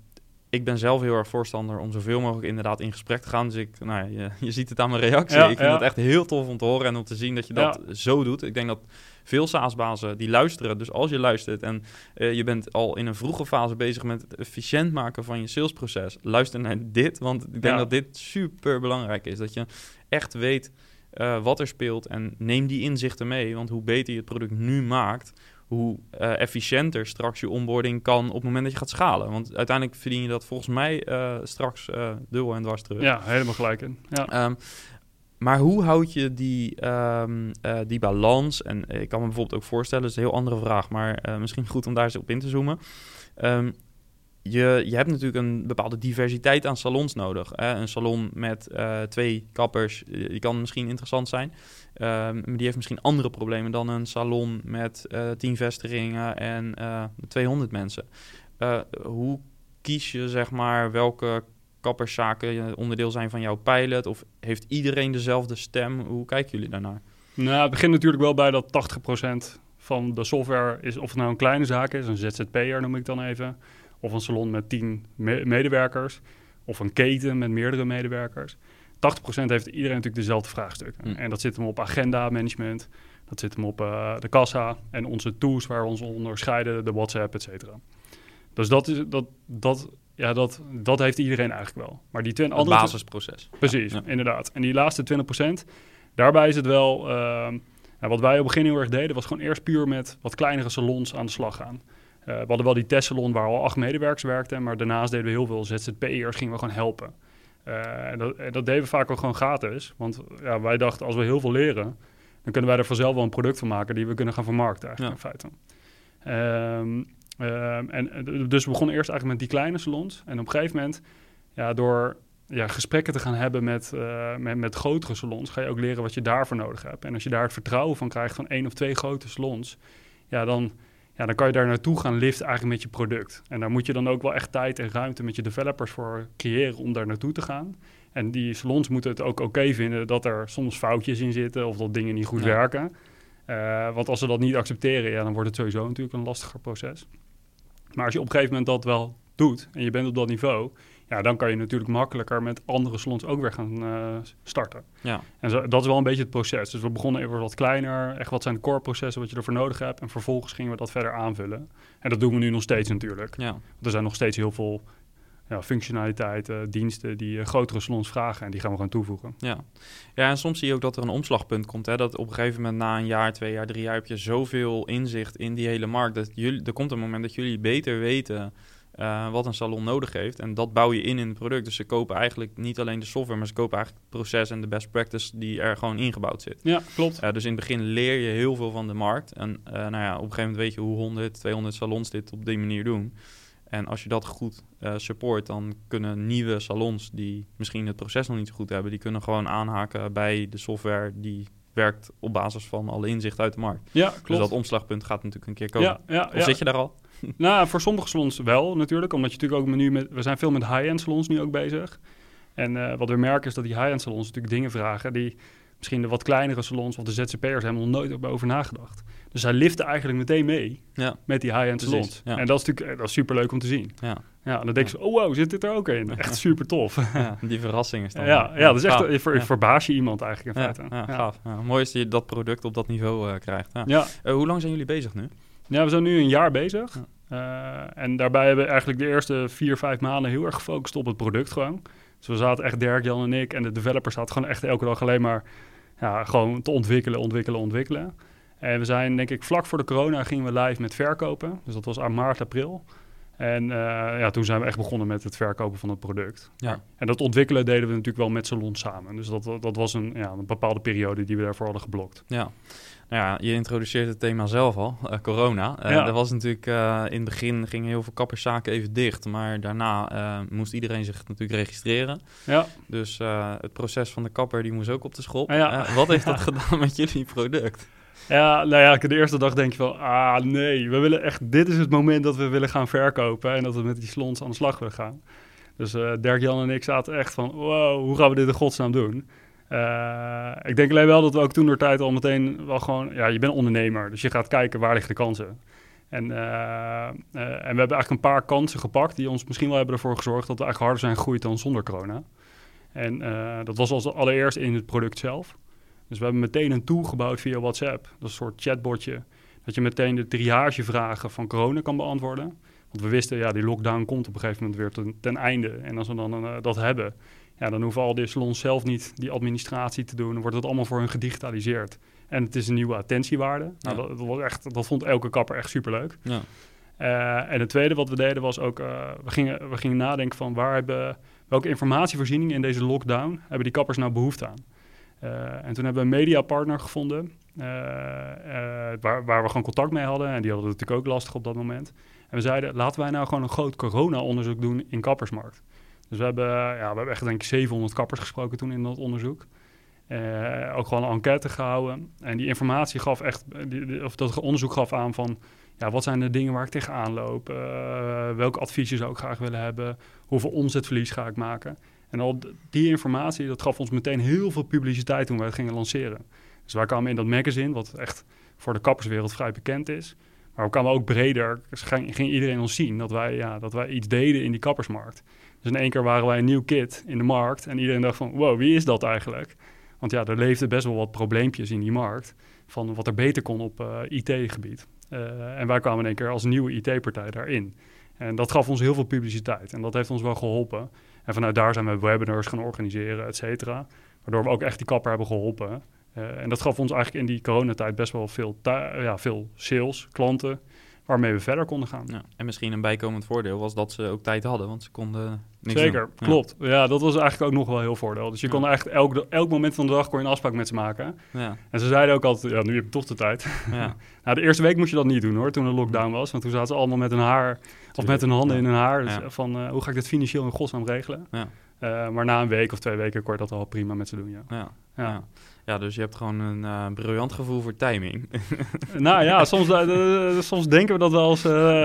ik ben zelf heel erg voorstander om zoveel mogelijk inderdaad in gesprek te gaan. Dus ik, nou, je, je ziet het aan mijn reactie. ik vind het echt heel tof om te horen en om te zien dat je dat zo doet. Ik denk dat veel SaaS-bazen die luisteren. Dus als je luistert en uh, je bent al in een vroege fase bezig met het efficiënt maken van je salesproces, luister naar dit. Want ik denk dat dit super belangrijk is. Dat je echt weet uh, wat er speelt en neem die inzichten mee. Want hoe beter je het product nu maakt, hoe uh, efficiënter straks je onboarding kan op het moment dat je gaat schalen. Want uiteindelijk verdien je dat volgens mij uh, straks uh, dubbel en dwars terug. Ja, helemaal gelijk in. Ja. Um, maar hoe houd je die, um, die balans? En ik kan me bijvoorbeeld ook voorstellen, dat is een heel andere vraag, maar misschien goed om daar eens op in te zoomen. Um, je, je hebt natuurlijk een bepaalde diversiteit aan salons nodig. Hè? Een salon met twee kappers, die kan misschien interessant zijn. Uh, maar die heeft misschien andere problemen dan een salon met tien vestigingen en 200 mensen. hoe kies je, zeg maar, welke kapperszaken onderdeel zijn van jouw pilot? Of heeft iedereen dezelfde stem? Hoe kijken jullie daarnaar? Nou, het begint natuurlijk wel bij dat 80% van de software is, of het nou een kleine zaak is, een ZZP'er noem ik dan even, of een salon met 10 medewerkers, of een keten met meerdere medewerkers. 80% heeft iedereen natuurlijk dezelfde vraagstukken. Mm. En dat zit hem op agenda management, dat zit hem op uh, de kassa en onze tools waar we ons onderscheiden, de WhatsApp, et cetera. Dus dat, is, dat, dat ja, dat, dat heeft iedereen eigenlijk wel. Maar die twintig andere... basisproces. Precies, inderdaad. En die laatste 20%, daarbij is het wel... Uh, nou, wat wij op het begin heel erg deden, was gewoon eerst puur met wat kleinere salons aan de slag gaan. Uh, we hadden wel die testsalon waar al acht medewerkers werkten, maar daarnaast deden we heel veel ZZP'ers, gingen we gewoon helpen. Uh, en dat, dat, deden we vaak ook gewoon gratis, want ja, wij dachten als we heel veel leren, dan kunnen wij er vanzelf wel een product van maken die we kunnen gaan vermarkten eigenlijk ja. in feite. Um, Ehm, en, dus we begonnen eerst eigenlijk met die kleine salons. En op een gegeven moment, ja, door ja, gesprekken te gaan hebben met, uh, met, met, grotere salons, ga je ook leren wat je daarvoor nodig hebt. En als je daar het vertrouwen van krijgt van één of twee grote salons, ja, dan, ja, dan kan je daar naartoe gaan liften eigenlijk met je product. En daar moet je dan ook wel echt tijd en ruimte met je developers voor creëren om daar naartoe te gaan. En die salons moeten het ook oké vinden dat er soms foutjes in zitten of dat dingen niet goed werken. Uh, want als ze dat niet accepteren, ja, dan wordt het sowieso natuurlijk een lastiger proces. Maar als je op een gegeven moment dat wel doet en je bent op dat niveau, ja, dan kan je natuurlijk makkelijker met andere salons ook weer gaan uh, starten. Ja. En zo, dat is wel een beetje het proces. Dus we begonnen even wat kleiner, echt wat zijn de core processen wat je ervoor nodig hebt. En vervolgens gingen we dat verder aanvullen. En dat doen we nu nog steeds natuurlijk. Ja. Want er zijn nog steeds heel veel ja, functionaliteiten, diensten die uh, grotere salons vragen en die gaan we gaan toevoegen. Ja. ja, en soms zie je ook dat er een omslagpunt komt. Hè? Dat op een gegeven moment na een jaar, twee jaar, drie jaar heb je zoveel inzicht in die hele markt. Dat jullie, er komt een moment dat jullie beter weten uh, wat een salon nodig heeft. En dat bouw je in in het product. Dus ze kopen eigenlijk niet alleen de software, maar ze kopen eigenlijk het proces en de best practice die er gewoon ingebouwd zit. Ja, klopt. Uh, dus in het begin leer je heel veel van de markt. En nou ja, op een gegeven moment weet je hoe 100, 200 salons dit op die manier doen. En als je dat goed uh, support, dan kunnen nieuwe salons die misschien het proces nog niet zo goed hebben, die kunnen gewoon aanhaken bij de software die werkt op basis van alle inzicht uit de markt. Ja, klopt. Dus dat omslagpunt gaat natuurlijk een keer komen. Ja, ja, of zit je daar al? <laughs> nou, voor sommige salons wel natuurlijk, omdat je natuurlijk ook nu met, we zijn veel met high-end salons nu ook bezig. En uh, wat we merken is dat die high-end salons natuurlijk dingen vragen die misschien de wat kleinere salons of de ZZP'ers helemaal nooit over nagedacht. Dus hij lifte eigenlijk meteen mee ja. met die high-end salons. En dat is natuurlijk eh, dat is super leuk om te zien. Ja. Ja, en dan denk je, oh wow, zit dit er ook in? <laughs> Echt super tof. Ja, die verrassing is dan. Ja, ja, dat is echt, je, ver, verbaas je iemand eigenlijk in feite. Ja, gaaf. mooi is dat je dat product op dat niveau uh, krijgt. Ja. Uh, hoe lang zijn jullie bezig nu? Ja, we zijn nu een jaar bezig. Uh, en daarbij hebben we eigenlijk de eerste vier, vijf maanden heel erg gefocust op het product gewoon. Dus we zaten echt, Dirk, Jan en ik en de developers zaten gewoon echt elke dag alleen maar ja, gewoon te ontwikkelen, ontwikkelen, ontwikkelen. En we zijn, denk ik, vlak voor de corona gingen we live met verkopen. Dus dat was aan maart, april. En eh, ja, toen zijn we echt begonnen met het verkopen van het product. Ja. En dat ontwikkelen deden we natuurlijk wel met salon samen. Dus dat, dat was een, ja, een bepaalde periode die we daarvoor hadden geblokt. Ja. Nou ja, je introduceert het thema zelf al, eh, corona. Uh, Ja. Er was natuurlijk eh, in het begin gingen heel veel kapperszaken even dicht, maar daarna eh, moest iedereen zich natuurlijk registreren. Ja, Dus eh, het proces van de kapper die moest ook op de schop. Ja. Eh, wat heeft dat <laughs> gedaan met jullie product? ja, nou ja, de eerste dag denk je van, ah nee, we willen echt, dit is het moment dat we willen gaan verkopen en dat we met die slons aan de slag willen gaan. Dus eh Dirk, Jan en ik zaten echt van, wow, hoe gaan we dit in godsnaam doen? Eh, ik denk alleen wel dat we ook toen door tijd al meteen wel gewoon, ja, je bent ondernemer, dus je gaat kijken waar liggen de kansen. En, eh, en we hebben eigenlijk een paar kansen gepakt die ons misschien wel hebben ervoor gezorgd dat we eigenlijk harder zijn gegroeid dan zonder corona. En dat was als allereerst in het product zelf. Dus we hebben meteen een tool gebouwd via WhatsApp. Dat een soort chatbotje. Dat je meteen de triagevragen van corona kan beantwoorden. Want we wisten, ja, die lockdown komt op een gegeven moment weer ten, einde. En als we dan dat hebben, ja, dan hoeven al die salons zelf niet die administratie te doen. Dan wordt het allemaal voor hun gedigitaliseerd. En het is een nieuwe attentiewaarde. Nou, Ja. dat, dat, was echt, dat vond elke kapper echt superleuk. Ja. Eh, en het tweede wat we deden was ook, eh, we, gingen, we gingen nadenken van waar hebben, welke informatievoorziening in deze lockdown hebben die kappers nou behoefte aan. Eh, en toen hebben we een mediapartner gevonden waar, waar we gewoon contact mee hadden. En die hadden het natuurlijk ook lastig op dat moment. En we zeiden, laten wij nou gewoon een groot corona-onderzoek doen in kappersmarkt. Dus we hebben, eh, ja, we hebben echt denk ik 700 kappers gesproken toen in dat onderzoek. Eh, ook gewoon een enquête gehouden. En die informatie gaf echt, die- die- of dat onderzoek gaf aan van, ja, wat zijn de dingen waar ik tegenaan loop? Eh, welke adviezen zou ik graag willen hebben? Hoeveel omzetverlies ga ik maken? En al die informatie, dat gaf ons meteen heel veel publiciteit toen wij het gingen lanceren. Dus wij kwamen in dat magazine, wat echt voor de kapperswereld vrij bekend is. Maar we kwamen ook breder, dus ging, ging iedereen ons zien dat wij, ja, dat wij iets deden in die kappersmarkt. Dus in één keer waren wij een nieuw kid in de markt en iedereen dacht van, wow, wie is dat eigenlijk? Want ja, er leefden best wel wat probleempjes in die markt van wat er beter kon op eh, IT-gebied. Eh, en wij kwamen in één keer als nieuwe IT-partij daarin. En dat gaf ons heel veel publiciteit en dat heeft ons wel geholpen. En vanuit daar zijn we webinars gaan organiseren, et cetera. Waardoor we ook echt die kapper hebben geholpen. Eh, en dat gaf ons eigenlijk in die coronatijd best wel veel, ja, veel sales, klanten, waarmee we verder konden gaan. Ja. En misschien een bijkomend voordeel was dat ze ook tijd hadden, want ze konden niks Zeker, doen. Ja. klopt. Ja. dat was eigenlijk ook nog wel heel voordeel. Dus je Ja. kon echt elk, elk moment van de dag kon je een afspraak met ze maken. Ja, En ze zeiden ook altijd, ja, nu heb je toch de tijd. ja. <laughs> Nou, de eerste week moest je dat niet doen hoor, toen de lockdown was. Want toen zaten ze allemaal met hun haar, of met hun handen in hun haar. Dus van, eh, hoe ga ik dit financieel in godsnaam regelen? Ja. Eh, maar na een week of twee weken kon je dat al prima met ze doen, ja. Ja. Ja. Ja. dus je hebt gewoon een eh, briljant gevoel voor timing. <laughs> nou ja, soms, eh, soms denken we dat wel eens,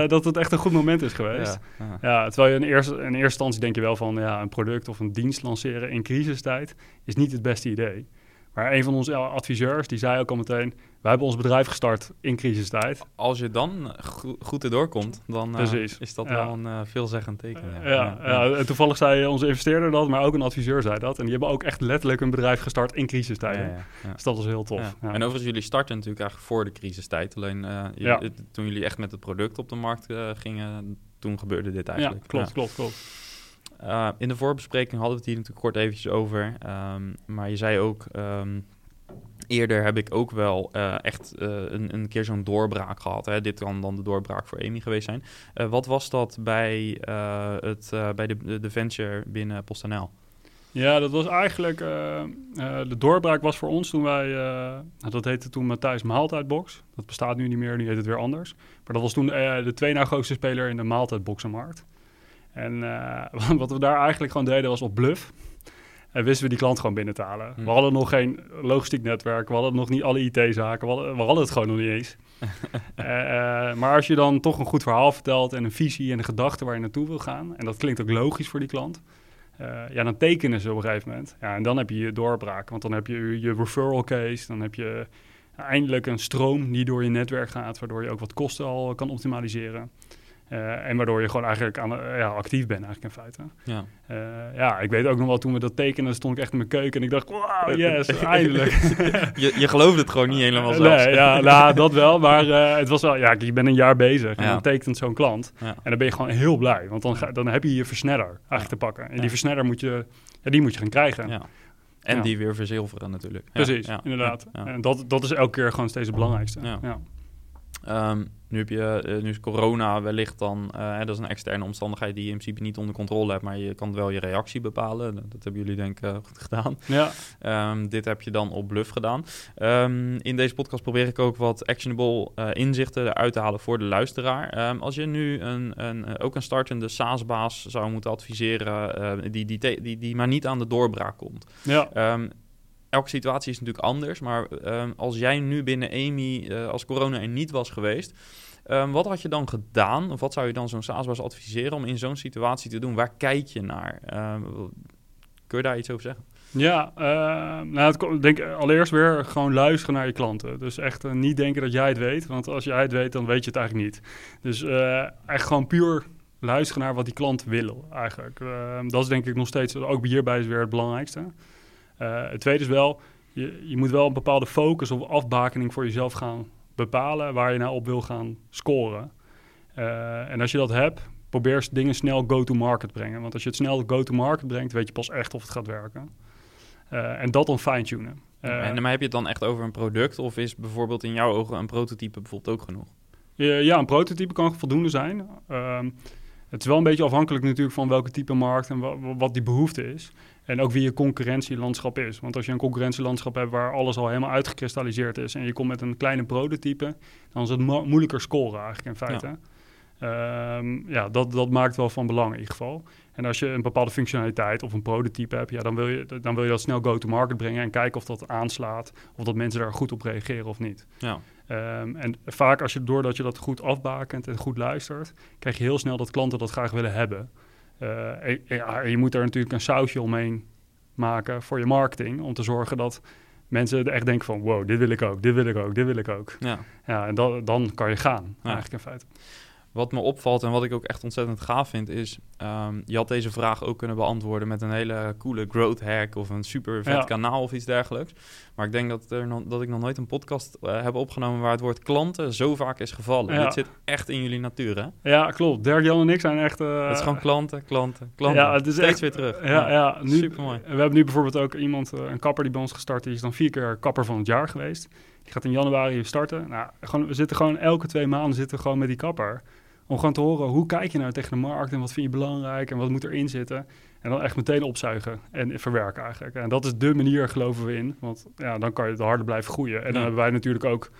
dat het echt een goed moment is geweest. Ja, terwijl je in eerste, in eerste instantie denk je wel van ja, een product of een dienst lanceren in crisistijd is niet het beste idee. Maar een van onze adviseurs die zei ook al meteen: wij hebben ons bedrijf gestart in crisistijd. Als je dan go- goed erdoor komt, dan eh, is dat Ja. wel een eh, veelzeggend teken. Ja, ja, en toevallig zei onze investeerder dat, maar ook een adviseur zei dat. En die hebben ook echt letterlijk een bedrijf gestart in crisistijden. Ja. Dus dat was heel tof. En overigens, jullie starten natuurlijk eigenlijk voor de crisistijd. Alleen eh, je- toen jullie echt met het product op de markt gingen, toen gebeurde dit eigenlijk. klopt, Ja. klopt, klopt. Eh, in de voorbespreking hadden we het hier natuurlijk kort eventjes over. Ehm, maar je zei ook, ehm, eerder heb ik ook wel eh, echt eh, een, een keer zo'n doorbraak gehad. Hè? Dit kan dan de doorbraak voor Amy geweest zijn. Eh, wat was dat bij, het, bij de, de, venture binnen PostNL? Ja, dat was eigenlijk. de doorbraak was voor ons toen wij. nou, dat heette toen Matthijs Maaltijdbox. Dat bestaat nu niet meer, nu heet het weer anders. Maar dat was toen de twee na grootste speler in de maaltijdboxenmarkt. En <laughs> wat we daar eigenlijk gewoon deden was op bluff. En wisten we die klant gewoon binnen te halen. Hm. We hadden nog geen logistiek netwerk. We hadden nog niet alle IT-zaken. We, hadden- we hadden het gewoon nog niet eens. <laughs> Eh, eh, maar als je dan toch een goed verhaal vertelt en een visie en een gedachte waar je naartoe wil gaan. En dat klinkt ook logisch voor die klant. eh, ja, dan tekenen ze op een gegeven moment. Ja, en dan heb je je doorbraak. Want dan heb je je referral case. Dan heb je eindelijk een stroom die door je netwerk gaat. Waardoor je ook wat kosten al kan optimaliseren. Eh, en waardoor je gewoon eigenlijk aan, eh, ja, actief bent eigenlijk in feite. Ja. Eh, ja, ik weet ook nog wel, toen we dat tekenen, stond ik echt in mijn keuken en ik dacht, wow, yes, <laughs> eindelijk. <laughs> Je, je geloofde het gewoon niet <laughs> helemaal zelf. Nee, ja, nou, dat wel, maar eh, het was wel, ja, je bent een jaar bezig en Ja. dan tekent zo'n klant. Ja. En dan ben je gewoon heel blij, want dan, ga, dan heb je je versneller eigenlijk te pakken. En die versneller moet je, ja, die moet je gaan krijgen. Ja. En die weer verzilveren natuurlijk. Precies, inderdaad. En dat, dat is elke keer gewoon steeds het belangrijkste. Ja. Ehm, nu, heb je, eh, nu is corona wellicht dan, eh, dat is een externe omstandigheid die je in principe niet onder controle hebt, maar je kan wel je reactie bepalen. Dat hebben jullie denk ik goed gedaan. Ja. Ehm, dit heb je dan op bluff gedaan. Ehm, in deze podcast probeer ik ook wat actionable inzichten eruit te halen voor de luisteraar. als je nu een, een, ook een startende SaaS-baas zou moeten adviseren, die, die, die, die, maar niet aan de doorbraak komt. Ja elke situatie is natuurlijk anders. Maar ehm, als jij nu binnen EMI, uh, als corona er niet was geweest, um, wat had je dan gedaan? Of wat zou je dan zo'n SaaS adviseren om in zo'n situatie te doen? Waar kijk je naar? Um, kun je daar iets over zeggen? Ja, nou, denk allereerst weer gewoon luisteren naar je klanten. Dus echt uh, niet denken dat jij het weet, want als jij het weet, dan weet je het eigenlijk niet. Dus echt gewoon puur luisteren naar wat die klant wil eigenlijk. dat is denk ik nog steeds, ook hierbij weer het belangrijkste. Uh, het tweede is wel, je, je moet wel een bepaalde focus of afbakening voor jezelf gaan bepalen waar je nou op wil gaan scoren. Uh, en als je dat hebt, probeer dingen snel go-to-market brengen. Want als je het snel go-to-market brengt, weet je pas echt of het gaat werken. Uh, en dat dan fine-tunen. en maar heb je het dan echt over een product? Of is bijvoorbeeld in jouw ogen een prototype bijvoorbeeld ook genoeg? ja, een prototype kan voldoende zijn. Ehm, het is wel een beetje afhankelijk natuurlijk van welke type markt en wat die behoefte is. En ook wie je concurrentielandschap is. Want als je een concurrentielandschap hebt waar alles al helemaal uitgekristalliseerd is en je komt met een kleine prototype, dan is het moeilijker scoren eigenlijk in feite. Ja. Ehm, ja, dat, dat maakt wel van belang in ieder geval. En als je een bepaalde functionaliteit of een prototype hebt, ja, dan, wil je, dan wil je dat snel go-to-market brengen en kijken of dat aanslaat, of dat mensen daar goed op reageren of niet. Ja. Um, en vaak als je, doordat je dat goed afbakent en goed luistert, krijg je heel snel dat klanten dat graag willen hebben. En, ja, je moet daar natuurlijk een sausje omheen maken voor je marketing, om te zorgen dat mensen echt denken van wow, dit wil ik ook, dit wil ik ook, dit wil ik ook. Ja, ja en dan, dan kan je gaan, eigenlijk in feite. Wat me opvalt en wat ik ook echt ontzettend gaaf vind, is um, je had deze vraag ook kunnen beantwoorden met een hele coole growth hack of een super vet kanaal of iets dergelijks. Maar ik denk dat, er nog, dat ik nog nooit een podcast uh, heb opgenomen waar het woord klanten zo vaak is gevallen. Ja. Dit zit echt in jullie natuur, hè? Ja, klopt. Dirk, Jan en ik zijn echt... Uh, het is gewoon klanten, klanten, klanten. Ja, het is Steeds weer terug. Ja, ja, nu, super mooi. We hebben nu bijvoorbeeld ook iemand, uh, een kapper die bij ons gestart is, dan vier keer kapper van het jaar geweest. Die gaat in januari starten. Nou, gewoon, we zitten gewoon elke twee maanden zitten we gewoon met die kapper. Om gewoon te horen, hoe kijk je nou tegen de markt en wat vind je belangrijk en wat moet erin zitten. En dan echt meteen opzuigen en verwerken eigenlijk. En dat is de manier, geloven we in. Want ja, dan kan je het harder blijven groeien. En dan hebben wij natuurlijk ook,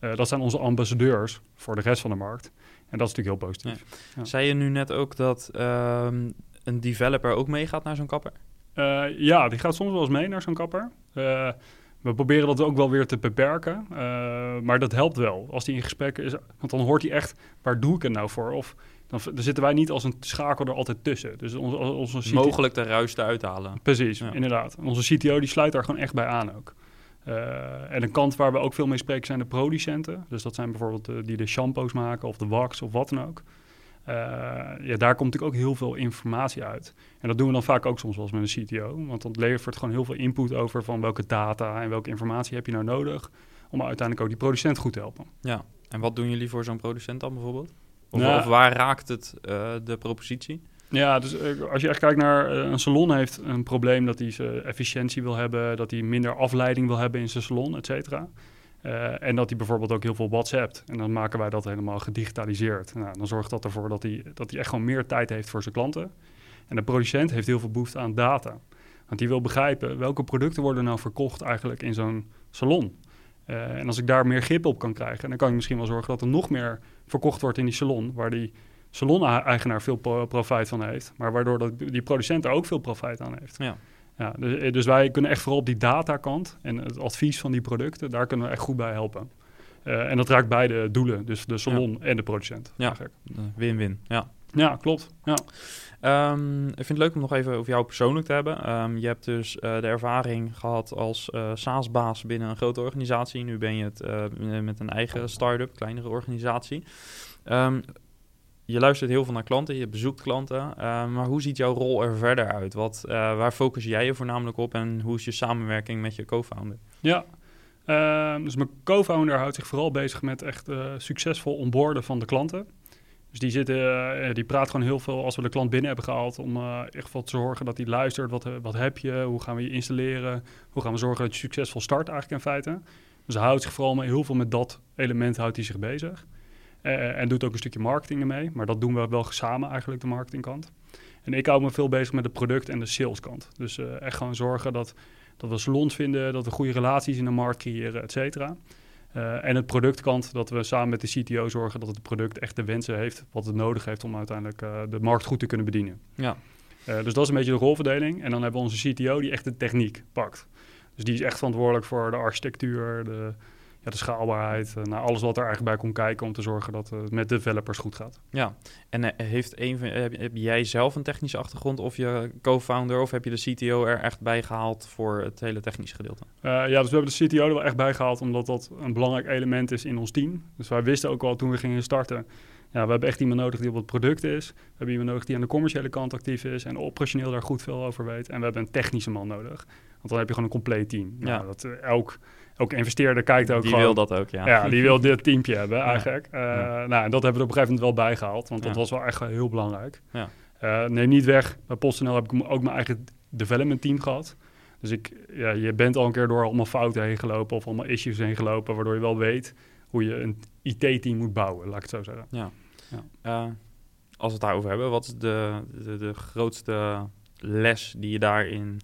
uh, dat zijn onze ambassadeurs voor de rest van de markt. En dat is natuurlijk heel positief. Ja. Zei je nu net ook dat um, een developer ook meegaat naar zo'n kapper? Uh, ja, die gaat soms wel eens mee naar zo'n kapper. Uh, we proberen dat ook wel weer te beperken. Uh, maar dat helpt wel. Als hij in gesprek is, want dan hoort hij echt, waar doe ik het nou voor? Of dan, dan zitten wij niet als een schakel er altijd tussen. Dus onze, onze CTO, Mogelijk de ruis te uithalen. Precies, inderdaad. onze CTO die sluit daar gewoon echt bij aan ook. Uh, en een kant waar we ook veel mee spreken zijn de producenten. Dus dat zijn bijvoorbeeld de, die de shampoos maken of de wax of wat dan ook. Uh, ja, daar komt natuurlijk ook heel veel informatie uit. En dat doen we dan vaak ook soms wel eens met een CTO. Want dat levert gewoon heel veel input over van welke data en welke informatie heb je nou nodig... om uiteindelijk ook die producent goed te helpen. Ja, en wat doen jullie voor zo'n producent dan bijvoorbeeld? Of, nou, of waar raakt het uh, de propositie? Ja, dus als je echt kijkt naar een salon heeft een probleem dat hij zijn efficiëntie wil hebben, dat hij minder afleiding wil hebben in zijn salon, et cetera. Uh, en dat hij bijvoorbeeld ook heel veel WhatsApp. En dan maken wij dat helemaal gedigitaliseerd. Nou, dan zorgt dat ervoor dat hij, dat hij echt gewoon meer tijd heeft voor zijn klanten. En de producent heeft heel veel behoefte aan data. Want die wil begrijpen welke producten worden nou verkocht eigenlijk in zo'n salon. Uh, en als ik daar meer grip op kan krijgen, dan kan ik misschien wel zorgen dat er nog meer verkocht wordt in die salon, waar die salon-eigenaar veel profijt van heeft, maar waardoor dat die producent er ook veel profijt aan heeft. Ja. Ja, dus, eh, dus, wij kunnen echt vooral op die datakant en het advies van die producten, daar kunnen we echt goed bij helpen. Uh, en dat raakt beide doelen, dus de salon en de producent. Ja, win-win. Ja. ja, klopt. Ja. Um, ik vind het leuk om nog even over jou persoonlijk te hebben. Um, je hebt dus uh, de ervaring gehad als uh, SaaS-baas binnen een grote organisatie. Nu ben je het met een eigen start-up, kleinere organisatie. Um, je luistert heel veel naar klanten, je bezoekt klanten. Uh, maar hoe ziet jouw rol er verder uit? Wat, uh, waar focus jij je voornamelijk op en hoe is je samenwerking met je co-founder? Ja, uh, dus mijn co-founder houdt zich vooral bezig met echt eh, succesvol onboorden van de klanten. Dus die, zitten, die praat gewoon heel veel als we de klant binnen hebben gehaald. Om echt voor te zorgen dat hij luistert. Wat, wat heb je? Hoe gaan we je installeren? Hoe gaan we zorgen dat je succesvol start eigenlijk in feite? Dus hij houdt zich vooral heel veel met dat element houdt hij zich bezig. Eh, en doet ook een stukje marketing ermee. Maar dat doen we wel samen eigenlijk, de marketingkant. En ik hou me veel bezig met de product- en de saleskant. Dus eh, echt gewoon zorgen dat, dat we salons vinden, dat we goede relaties in de markt creëren, et cetera. Eh, en het productkant, dat we samen met de CTO zorgen dat het product echt de wensen heeft, wat het nodig heeft om uiteindelijk de markt goed te kunnen bedienen. Ja. Dus dat is een beetje de rolverdeling. En dan hebben we onze CTO die echt de techniek pakt. Dus die is echt verantwoordelijk voor de architectuur, de, ja, de schaalbaarheid, uh, nou, alles wat er eigenlijk bij komt kijken om te zorgen dat het met developers goed gaat. Ja, en uh, heeft een van, heb, heb, jij zelf een technische achtergrond of je co-founder of heb je de CTO er echt bij gehaald voor het hele technische gedeelte? Uh, ja, dus we hebben de CTO er wel echt bij gehaald omdat dat een belangrijk element is in ons team. Dus wij wisten ook al toen we gingen starten, ja, we hebben echt iemand nodig die op het product is. We hebben iemand nodig die aan de commerciële kant actief is en operationeel daar goed veel over weet. En we hebben een technische man nodig. Want dan heb je gewoon een compleet team. Ja. Nou, dat, elk, elk investeerder kijkt ook die gewoon... wil dat ook, ja. Ja, die wil dit teampje hebben eigenlijk. Uh, Ja. Nou, en dat hebben we op een gegeven moment wel bijgehaald. Want dat was wel echt heel belangrijk. Ja. Uh, neem niet weg, bij PostNL heb ik ook mijn eigen development team gehad. Dus ik, ja, je bent al een keer door allemaal fouten heen gelopen... of allemaal issues heen gelopen... waardoor je wel weet hoe je een IT-team moet bouwen, laat ik het zo zeggen. Ja. Ja. Uh, als we het daarover hebben, wat is de, de, de grootste les die je daarin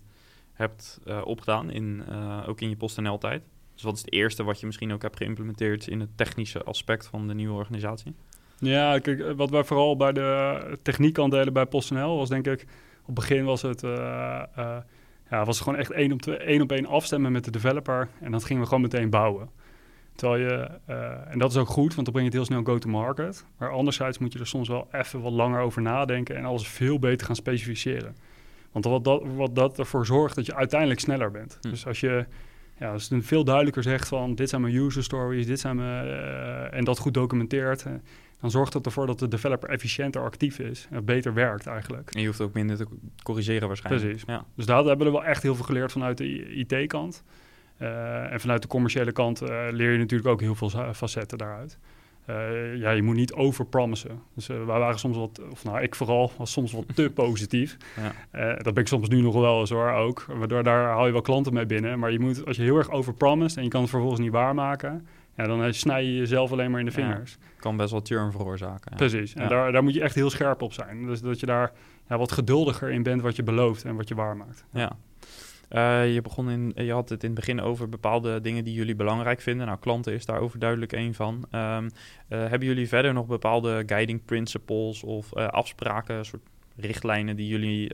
hebt uh, opgedaan, in, uh, ook in je PostNL-tijd? Dus wat is het eerste wat je misschien ook hebt geïmplementeerd in het technische aspect van de nieuwe organisatie? Ja, kijk, wat wij vooral bij de techniek aan delen bij PostNL was denk ik... Op het begin was het, uh, ja, was het gewoon echt één op, twee, één op één afstemmen met de developer. En dat gingen we gewoon meteen bouwen. Terwijl je, uh, en dat is ook goed, want dan breng je het heel snel go-to-market. Maar anderzijds moet je er soms wel even wat langer over nadenken en alles veel beter gaan specificeren. Want wat dat, wat dat ervoor zorgt dat je uiteindelijk sneller bent. Hm. Dus als je, ja, als je veel duidelijker zegt van dit zijn mijn user stories, dit zijn mijn, uh, en dat goed documenteert, uh, dan zorgt dat ervoor dat de developer efficiënter actief is en beter werkt eigenlijk. En je hoeft ook minder te corrigeren waarschijnlijk. Precies. Ja. Dus daar hebben we wel echt heel veel geleerd vanuit de IT-kant. Uh, en vanuit de commerciële kant leer je natuurlijk ook heel veel facetten daaruit. Uh, ja, je moet niet overpromissen. Dus wij waren soms wat, of nou, ik vooral, was soms wat te <laughs> positief. Ja. dat ben ik soms nu nog wel eens hoor, ook. Waardoor daar haal je wel klanten mee binnen. Maar je moet, als je heel erg overpromised en je kan het vervolgens niet waarmaken... Ja, dan snij je jezelf alleen maar in de vingers. Ja, kan best wel turn veroorzaken. Ja. Precies, en daar, daar moet je echt heel scherp op zijn. Dus dat je daar ja, wat geduldiger in bent wat je belooft en wat je waarmaakt. Ja. Uh, je, begon in, je had het in het begin over bepaalde dingen die jullie belangrijk vinden. Nou, klanten is daar overduidelijk één van. Um, uh, hebben jullie verder nog bepaalde guiding principles of uh, afspraken, soort richtlijnen die jullie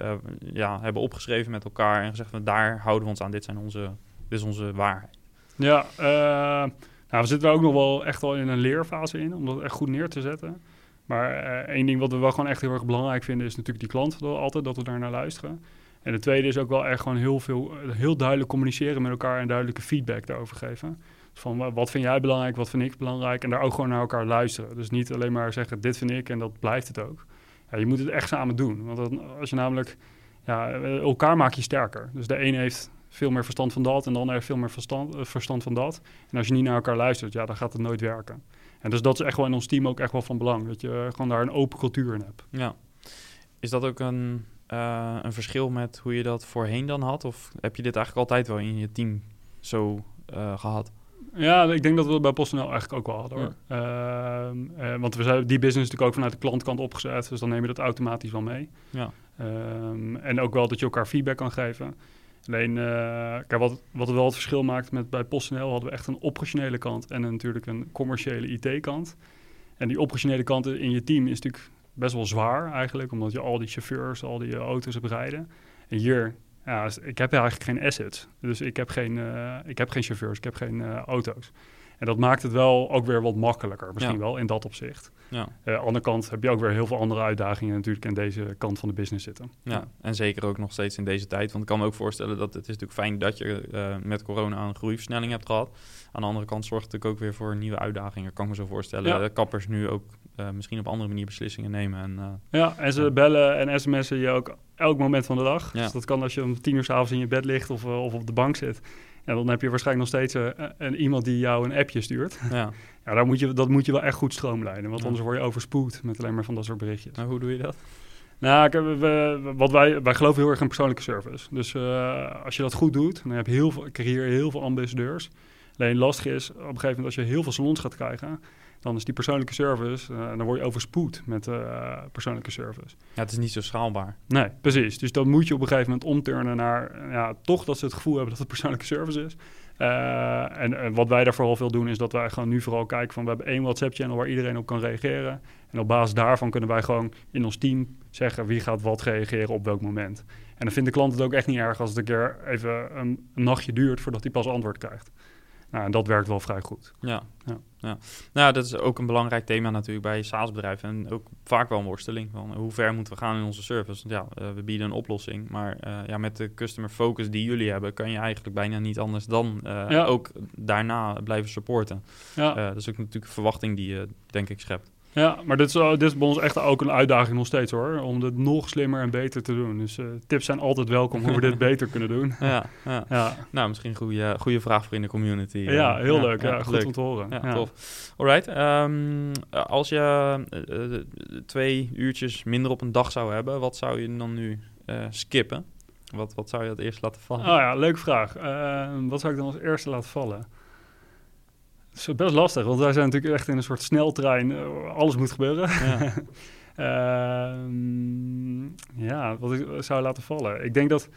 ja, hebben opgeschreven met elkaar en gezegd van daar houden we ons aan, dit, zijn onze, dit is onze waarheid? Ja, nou, we zitten ook nog wel echt al in een leerfase in, om dat echt goed neer te zetten. Maar één ding wat we wel gewoon echt heel erg belangrijk vinden, is natuurlijk die klant altijd, dat we daar naar luisteren. En de tweede is ook wel echt gewoon heel veel, heel duidelijk communiceren met elkaar en duidelijke feedback daarover geven. Van wat vind jij belangrijk, wat vind ik belangrijk en daar ook gewoon naar elkaar luisteren. Dus niet alleen maar zeggen dit vind ik en dat blijft het ook. Ja, je moet het echt samen doen, want als je namelijk, ja, elkaar maak je sterker. Dus de een heeft veel meer verstand van dat en de ander heeft veel meer verstand, uh, verstand van dat. En als je niet naar elkaar luistert, ja, dan gaat het nooit werken. En dus dat is echt wel in ons team ook echt wel van belang, dat je gewoon daar een open cultuur in hebt. Ja. Is dat ook een, uh, een verschil met hoe je dat voorheen dan had? Of heb je dit eigenlijk altijd wel in je team zo uh, gehad? Ja, ik denk dat we het bij PostNL eigenlijk ook wel hadden hoor. Ja. Uh, uh, want we zijn die business natuurlijk ook vanuit de klantkant opgezet, dus dan neem je dat automatisch wel mee. Ja. Um, en ook wel dat je elkaar feedback kan geven. Alleen, kijk, wat, wat wel het verschil maakt met bij PostNL hadden we echt een operationele kant en een, natuurlijk een commerciële IT-kant. En die operationele kant in je team is natuurlijk best wel zwaar eigenlijk, omdat je al die chauffeurs, al die auto's hebt rijden. En hier, ja, ik heb eigenlijk geen assets. Dus ik heb geen, uh, ik heb geen chauffeurs, ik heb geen uh, auto's. En dat maakt het wel ook weer wat makkelijker, misschien ja. wel in dat opzicht. Ja. Uh, aan de andere kant heb je ook weer heel veel andere uitdagingen natuurlijk in deze kant van de business zitten. Ja, ja. en zeker ook nog steeds in deze tijd. Want ik kan me ook voorstellen dat het is natuurlijk fijn dat je uh, met corona een groeiversnelling hebt gehad. Aan de andere kant zorgt het natuurlijk ook weer voor nieuwe uitdagingen, kan ik me zo voorstellen. Ja. Kappers nu ook uh, misschien op andere manier beslissingen nemen. En, uh, ja, en ze bellen en sms'en je ook elk moment van de dag. Ja. Dus dat kan als je om tien uur s'avonds in je bed ligt of, uh, of op de bank zit. En dan heb je waarschijnlijk nog steeds een, iemand die jou een appje stuurt. Ja. <laughs> ja, daar moet je, dat moet je wel echt goed stroomlijnen. Want ja. anders word je overspoeld met alleen maar van dat soort berichtjes. Nou, hoe doe je dat? Nou, we, we, wat wij, wij geloven heel erg in persoonlijke service. Dus uh, als je dat goed doet, dan heb je heel veel, je heel veel ambassadeurs. Alleen lastig is, op een gegeven moment als je heel veel salons gaat krijgen, dan is die persoonlijke service, uh, dan word je overspoed met uh, persoonlijke service. Ja, het is niet zo schaalbaar. Nee, precies. Dus dan moet je op een gegeven moment omturnen naar, ja, toch dat ze het gevoel hebben dat het persoonlijke service is. Uh, en, en, wat wij daar vooral veel doen, is dat wij gewoon nu vooral kijken van, we hebben één WhatsApp-channel waar iedereen op kan reageren. En op basis daarvan kunnen wij gewoon in ons team zeggen wie gaat wat reageren op welk moment. En dan vindt de klant het ook echt niet erg als het een keer even een, een nachtje duurt voordat hij pas antwoord krijgt. Nou, en dat werkt wel vrij goed. Ja. ja. ja. Nou, dat is ook een belangrijk thema natuurlijk bij SaaS-bedrijven. En ook vaak wel een worsteling van hoe ver moeten we gaan in onze service. Want ja, uh, we bieden een oplossing. Maar uh, ja, met de customer focus die jullie hebben, kan je eigenlijk bijna niet anders dan uh, ja. ook daarna blijven supporten. Ja. dat is ook natuurlijk een verwachting die je, denk ik, schept. Ja, maar dit is, dit is bij ons echt ook een uitdaging nog steeds hoor. Om het nog slimmer en beter te doen. Dus uh, tips zijn altijd welkom hoe we dit <laughs> beter kunnen doen. Ja, ja. ja. nou misschien een goede, goede vraag voor in de community. Ja, heel leuk. Ja, goed leuk. om te horen. Ja, tof. Alright. Um, als je twee uurtjes minder op een dag zou hebben, wat zou je dan nu skippen? Wat, wat zou je het eerst laten vallen? Oh ja, leuke vraag. wat zou ik dan als eerste laten vallen? Het is best lastig, want wij zijn natuurlijk echt in een soort sneltrein. Uh, alles moet gebeuren. Ja. uh, <laughs> ja, wat ik zou laten vallen. Ik denk dat,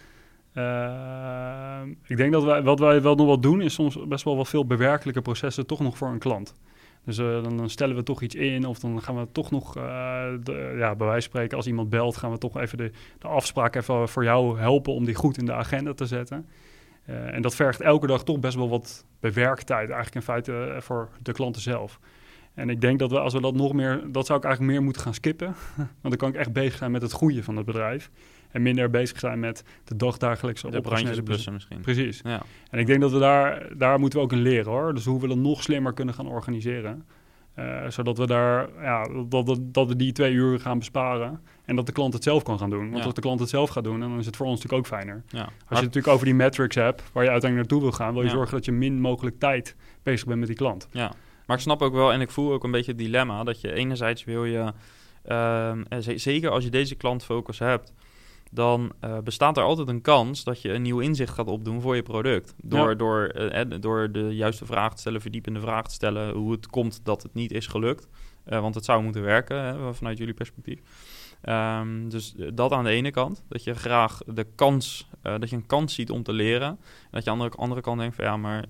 uh, ik denk dat wij, wat wij wel nog wat doen, is soms best wel wat veel bewerkelijke processen toch nog voor een klant. Dus uh, dan, dan, stellen we toch iets in, of dan gaan we toch nog, de, ja, bij wijze van spreken, als iemand belt, gaan we toch even de, de afspraak even voor jou helpen om die goed in de agenda te zetten. Uh, en dat vergt elke dag toch best wel wat bewerktijd, eigenlijk in feite uh, voor de klanten zelf. En ik denk dat we, als we dat nog meer, dat zou ik eigenlijk meer moeten gaan skippen. <laughs> Want dan kan ik echt bezig zijn met het groeien van het bedrijf. En minder bezig zijn met de dagdagelijkse de brandjes blussen misschien. Precies. Ja. En ik denk dat we daar, daar moeten we ook in leren hoor. Dus hoe we dat nog slimmer kunnen gaan organiseren. Uh, zodat we daar, ja, dat, dat, dat, we die twee uur gaan besparen. En dat de klant het zelf kan gaan doen. Want ja. als de klant het zelf gaat doen, dan is het voor ons natuurlijk ook fijner. Ja. Als je het natuurlijk over die metrics hebt, waar je uiteindelijk naartoe wil gaan, wil je zorgen dat je min mogelijk tijd bezig bent met die klant. Ja, maar ik snap ook wel en ik voel ook een beetje het dilemma dat je enerzijds wil je, uh, zeker als je deze klantfocus hebt, dan uh, bestaat er altijd een kans dat je een nieuw inzicht gaat opdoen voor je product. Door, ja. door, uh, door de juiste vraag te stellen, verdiepende vraag te stellen, hoe het komt dat het niet is gelukt. Uh, want het zou moeten werken hè, vanuit jullie perspectief. Um, dus dat aan de ene kant, dat je graag de kans, dat je een kans ziet om te leren. En dat je aan de andere kant denkt van ja, maar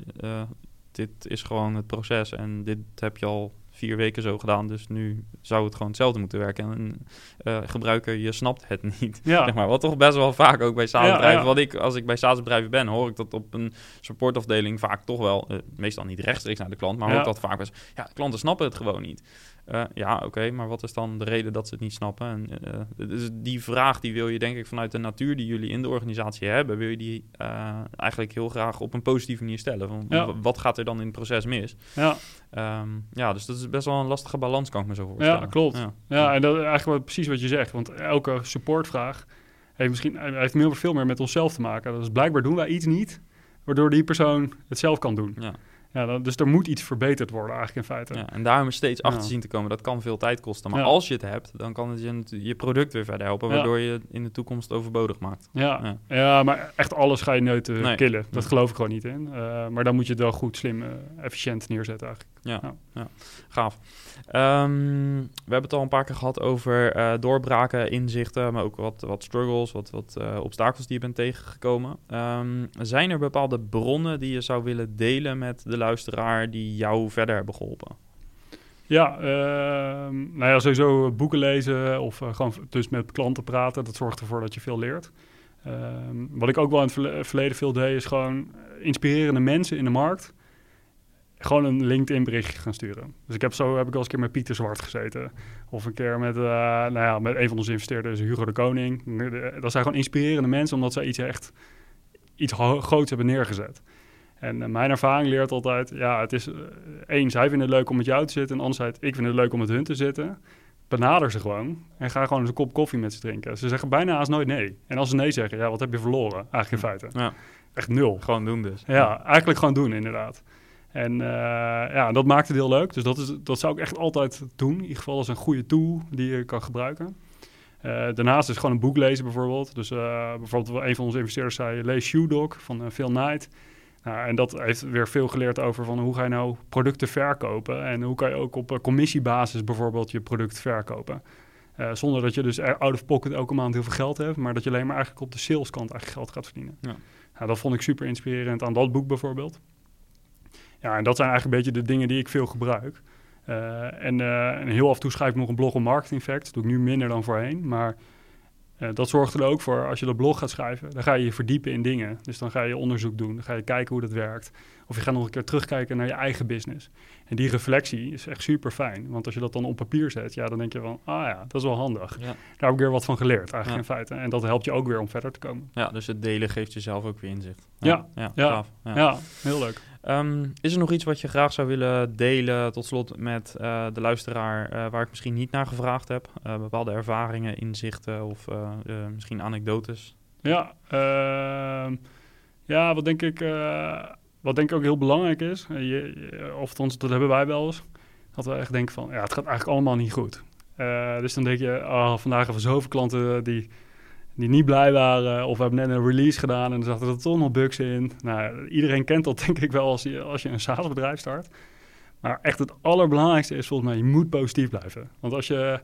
dit is gewoon het proces en dit heb je al vier weken zo gedaan. Dus nu zou het gewoon hetzelfde moeten werken. En uh, gebruiker, je snapt het <laughs> niet. Ja. Zeg maar. Wat toch best wel vaak ook bij SaaS-bedrijven. Ja, ja. Wat ik, als ik bij SaaS-bedrijven ben, hoor ik dat op een supportafdeling vaak toch wel, uh, meestal niet rechtstreeks naar de klant, maar hoor ik dat vaak wel ja, klanten snappen het gewoon niet. Uh, ja, oké, okay, maar wat is dan de reden dat ze het niet snappen? En, uh, dus die vraag die wil je denk ik vanuit de natuur die jullie in de organisatie hebben, wil je die uh, eigenlijk heel graag op een positieve manier stellen. Van, ja. Wat gaat er dan in het proces mis? Ja. Um, ja, dus dat is best wel een lastige balans, kan ik me zo voorstellen. Ja, klopt. Ja, ja en dat is eigenlijk precies wat je zegt. Want elke supportvraag heeft misschien heeft meer, veel meer met onszelf te maken. Dus blijkbaar doen wij iets niet, waardoor die persoon het zelf kan doen. Ja. Ja, dan, dus er moet iets verbeterd worden eigenlijk in feite. Ja, en daarom steeds achter zien te komen, dat kan veel tijd kosten. Maar als je het hebt, dan kan het je, je product weer verder helpen, waardoor je in de toekomst overbodig maakt. Ja, ja. maar echt alles ga je nooit uh, nee. killen. Dat geloof ik gewoon niet in. Uh, maar dan moet je het wel goed, slim, uh, efficiënt neerzetten eigenlijk. Ja, ja. gaaf. Um, we hebben het al een paar keer gehad over uh, doorbraken, inzichten, maar ook wat, wat struggles, wat, wat uh, obstakels die je bent tegengekomen. Um, zijn er bepaalde bronnen die je zou willen delen met de luisteraar die jou verder hebben geholpen? Ja, uh, nou ja, sowieso boeken lezen of uh, gewoon dus met klanten praten. Dat zorgt ervoor dat je veel leert. Uh, wat ik ook wel in het verleden veel deed, is gewoon inspirerende mensen in de markt gewoon een LinkedIn berichtje gaan sturen. Dus ik heb zo heb ik al eens een keer met Pieter Zwart gezeten. Of een keer met, nou ja, met een van onze investeerders, Hugo de Koning. Dat zijn gewoon inspirerende mensen, omdat zij iets echt iets groots hebben neergezet. En uh, mijn ervaring leert altijd, ja, het is... Uh, één, zij vinden het leuk om met jou te zitten. En anderzijds, ik vind het leuk om met hun te zitten. Benader ze gewoon en ga gewoon eens een kop koffie met ze drinken. Ze zeggen bijna haast nooit nee. En als ze nee zeggen, ja, wat heb je verloren? Eigenlijk in feite. Ja. Echt nul. Gewoon doen dus. Ja, eigenlijk gewoon doen inderdaad. En uh, ja, dat maakt het heel leuk. Dus dat, is, dat zou ik echt altijd doen. In ieder geval als een goede tool die je kan gebruiken. Uh, daarnaast is gewoon een boek lezen bijvoorbeeld. Dus uh, bijvoorbeeld een van onze investeerders zei... lees Shoe Dog van Phil Knight. Nou, en dat heeft weer veel geleerd over van hoe ga je nou producten verkopen en hoe kan je ook op uh, commissiebasis bijvoorbeeld je product verkopen. Uh, zonder dat je dus out of pocket elke maand heel veel geld hebt, maar dat je alleen maar eigenlijk op de saleskant eigenlijk geld gaat verdienen. Ja. Nou, dat vond ik super inspirerend aan dat boek bijvoorbeeld. Ja, en dat zijn eigenlijk een beetje de dingen die ik veel gebruik. Uh, en, en, heel af en toe schrijf ik nog een blog op marketing facts. Dat doe ik nu minder dan voorheen, maar uh, dat zorgt er ook voor, als je dat blog gaat schrijven, dan ga je je verdiepen in dingen. Dus dan ga je onderzoek doen, dan ga je kijken hoe dat werkt. Of je gaat nog een keer terugkijken naar je eigen business. En die reflectie is echt super fijn. Want als je dat dan op papier zet, ja, dan denk je van, ah ja, dat is wel handig. Ja. Daar heb ik weer wat van geleerd, eigenlijk in feite. En dat helpt je ook weer om verder te komen. Ja, dus het delen geeft jezelf ook weer inzicht. Ja, ja, ja, ja. heel leuk. Um, is er nog iets wat je graag zou willen delen, tot slot met uh, de luisteraar, uh, waar ik misschien niet naar gevraagd heb? Uh, bepaalde ervaringen, inzichten of misschien anekdotes? Ja, ehm, ja wat denk ik wat denk ik ook heel belangrijk is, je, of dat hebben wij wel eens, dat we echt denken van, ja, het gaat eigenlijk allemaal niet goed. Dus dan denk je, oh, vandaag hebben we zoveel klanten die, die niet blij waren, of we hebben net een release gedaan en er zaten er toch nog bugs in. Nou, iedereen kent dat <laughs> denk ik wel als je, als je een SaaS-bedrijf start. Maar echt het allerbelangrijkste is volgens mij, je moet positief blijven. Want als je,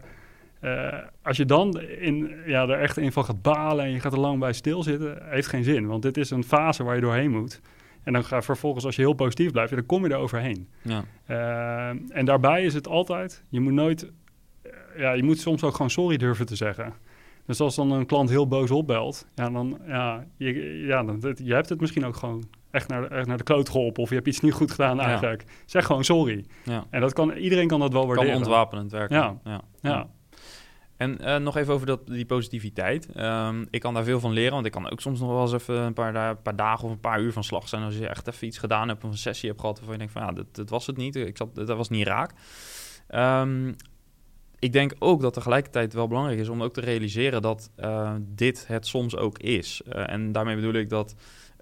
uh, als je dan in, ja, er echt in van gaat balen en je gaat er lang bij stilzitten, heeft geen zin. Want dit is een fase waar je doorheen moet. En dan ga vervolgens, als je heel positief blijft, dan kom je er overheen. Ja. Uh, en daarbij is het altijd, je moet nooit, uh, ja, je moet soms ook gewoon sorry durven te zeggen. Dus als dan een klant heel boos opbelt, ja, dan, ja, je, ja, dan, je hebt het misschien ook gewoon echt naar, echt naar de kloot geholpen of je hebt iets niet goed gedaan eigenlijk. Ja. Zeg gewoon sorry. Ja. En dat kan, iedereen kan dat wel waarderen. Kan ontwapenend werken. ja. ja. ja. En uh, nog even over dat, die positiviteit. Um, ik kan daar veel van leren, want ik kan ook soms nog wel eens even een paar, paar, dagen of een paar uur van slag zijn. Als je echt even iets gedaan hebt of een sessie hebt gehad waarvan je denkt van ja, dat, dat was het niet. Ik zat, dat was niet raak. Um, ik denk ook dat tegelijkertijd wel belangrijk is om ook te realiseren dat uh, dit het soms ook is. Uh, en daarmee bedoel ik dat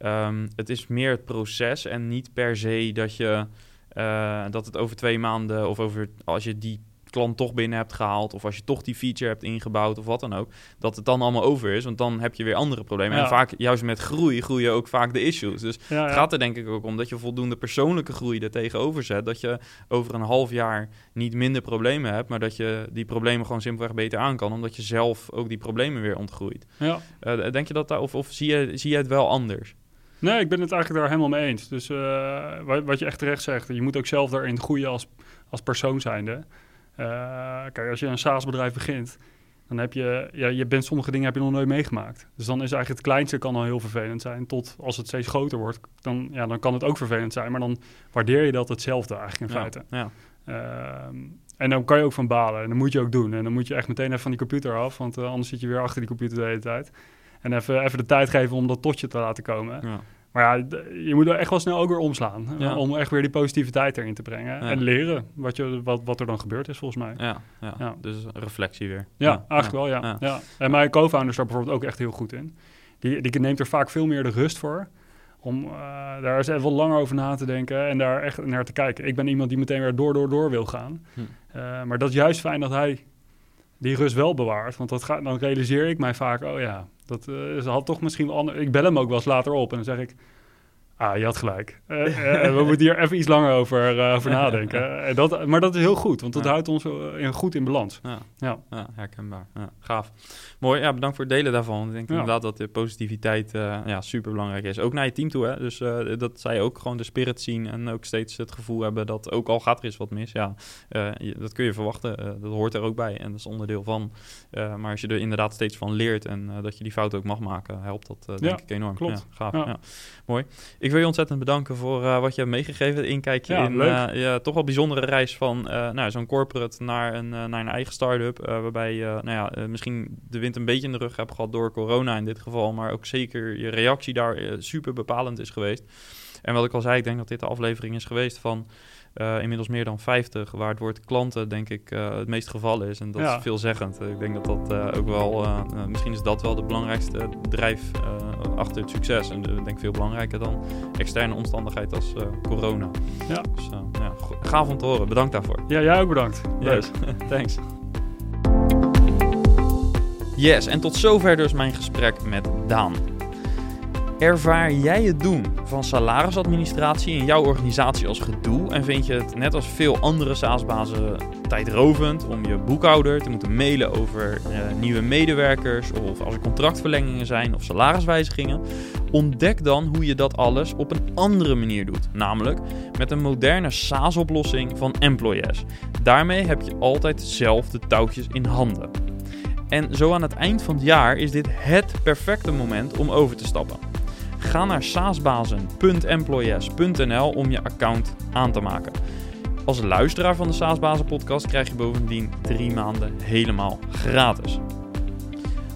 um, het is meer het proces en niet per se dat je... Uh, dat het over twee maanden of over als je die klant toch binnen hebt gehaald, of als je toch die feature hebt ingebouwd of wat dan ook, dat het dan allemaal over is, want dan heb je weer andere problemen. En vaak, juist met groei, groeien ook vaak de issues. Dus het gaat er denk ik ook om dat je voldoende persoonlijke groei er tegenover zet, dat je over een half jaar niet minder problemen hebt, maar dat je die problemen gewoon simpelweg beter aan kan, omdat je zelf ook die problemen weer ontgroeit. Ja. Uh, denk je dat daar, of, of zie, je, zie je het wel anders? Nee, ik ben het eigenlijk daar helemaal mee eens. Dus uh, wat je echt terecht zegt, je moet ook zelf daarin groeien als, als persoon zijnde. Uh, kijk, als je een SaaS-bedrijf begint, dan heb je, ja, je bent sommige dingen heb je nog nooit meegemaakt. Dus dan is eigenlijk het kleinste kan al heel vervelend zijn. Tot als het steeds groter wordt, dan, ja, dan kan het ook vervelend zijn. Maar dan waardeer je dat hetzelfde eigenlijk in feite. Ja. Uh, en dan kan je ook van balen. En dan moet je ook doen. En dan moet je echt meteen even van die computer af. Want uh, anders zit je weer achter die computer de hele tijd. En even, even de tijd geven om dat totje te laten komen. Ja. Maar ja, je moet er echt wel snel ook weer omslaan. Om echt weer die positiviteit erin te brengen. En leren wat, je, wat, wat er dan gebeurd is, volgens mij. Ja, ja. ja. dus reflectie weer. Ja, eigenlijk wel, ja. ja. En mijn co-founder is daar bijvoorbeeld ook echt heel goed in. Die, die neemt er vaak veel meer de rust voor. Om uh, daar eens even wat langer over na te denken en daar echt naar te kijken. Ik ben iemand die meteen weer door, door, door wil gaan. Hm. Uh, maar dat is juist fijn dat hij die rust wel bewaart. Want dat gaat, dan realiseer ik mij vaak, oh ja, dat uh, had toch misschien wel ander. Ik bel hem ook wel eens later op en dan zeg ik, Ah, je had gelijk. Uh, uh, <laughs> we moeten hier even iets langer over, uh, over nadenken. En dat, maar dat is heel goed, want dat houdt ons in, goed in balans. Ja, ja. ja herkenbaar. Ja, gaaf. Mooi, ja, bedankt voor het delen daarvan. Ik denk inderdaad dat de positiviteit ja, super belangrijk is. Ook naar je team toe, hè. Dus dat zij ook gewoon de spirit zien en ook steeds het gevoel hebben dat ook al gaat er eens wat mis, ja, dat kun je verwachten. dat hoort er ook bij en dat is onderdeel van. maar als je er inderdaad steeds van leert en dat je die fout ook mag maken, helpt dat denk ik enorm. Klopt. gaaf. Ja. Mooi. Ik wil je ontzettend bedanken voor uh, wat je hebt meegegeven. Inkijkje ja, in uh, ja, toch wel bijzondere reis van uh, nou, zo'n corporate naar een, naar een eigen start-up. waarbij je nou ja, misschien de wind een beetje in de rug hebt gehad door corona in dit geval. Maar ook zeker je reactie daar super bepalend is geweest. En wat ik al zei, ik denk dat dit de aflevering is geweest van uh, inmiddels meer dan 50, waar het woord klanten denk ik uh, het meest gevallen is. En dat is veelzeggend. Ik denk dat dat uh, ook wel, misschien is dat wel de belangrijkste drijf achter het succes. En ik denk veel belangrijker dan externe omstandigheid als corona. Ja. Dus ja, gaaf om te horen. Bedankt daarvoor. Ja, jij ook bedankt. Yes, <laughs> thanks. Yes, en tot zover dus mijn gesprek met Daan. Ervaar jij het doen van salarisadministratie in jouw organisatie als gedoe en vind je het net als veel andere SaaS-bazen tijdrovend om je boekhouder te moeten mailen over uh, nieuwe medewerkers of als er contractverlengingen zijn of salariswijzigingen? Ontdek dan hoe je dat alles op een andere manier doet, namelijk met een moderne SaaS-oplossing van Employees. Daarmee heb je altijd zelf de touwtjes in handen. En zo aan het eind van het jaar is dit het perfecte moment om over te stappen. Ga naar saasbazen.employees.nl om je account aan te maken. Als luisteraar van de Saasbazen podcast krijg je bovendien drie maanden helemaal gratis.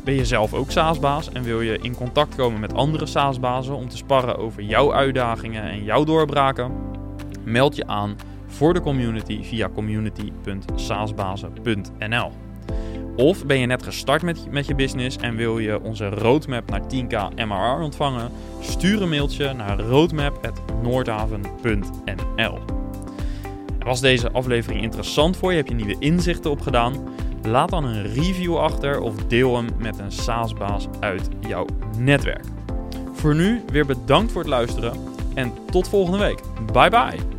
Ben je zelf ook SaaSbaas en wil je in contact komen met andere SaaSbazen om te sparren over jouw uitdagingen en jouw doorbraken? Meld je aan voor de community via community.saasbazen.nl. Of ben je net gestart met, met je business en wil je onze roadmap naar 10k MRR ontvangen? Stuur een mailtje naar roadmap.noordhaven.nl. Was deze aflevering interessant voor je? Heb je nieuwe inzichten opgedaan? Laat dan een review achter of deel hem met een SaaS-baas uit jouw netwerk. Voor nu weer bedankt voor het luisteren en tot volgende week. Bye bye!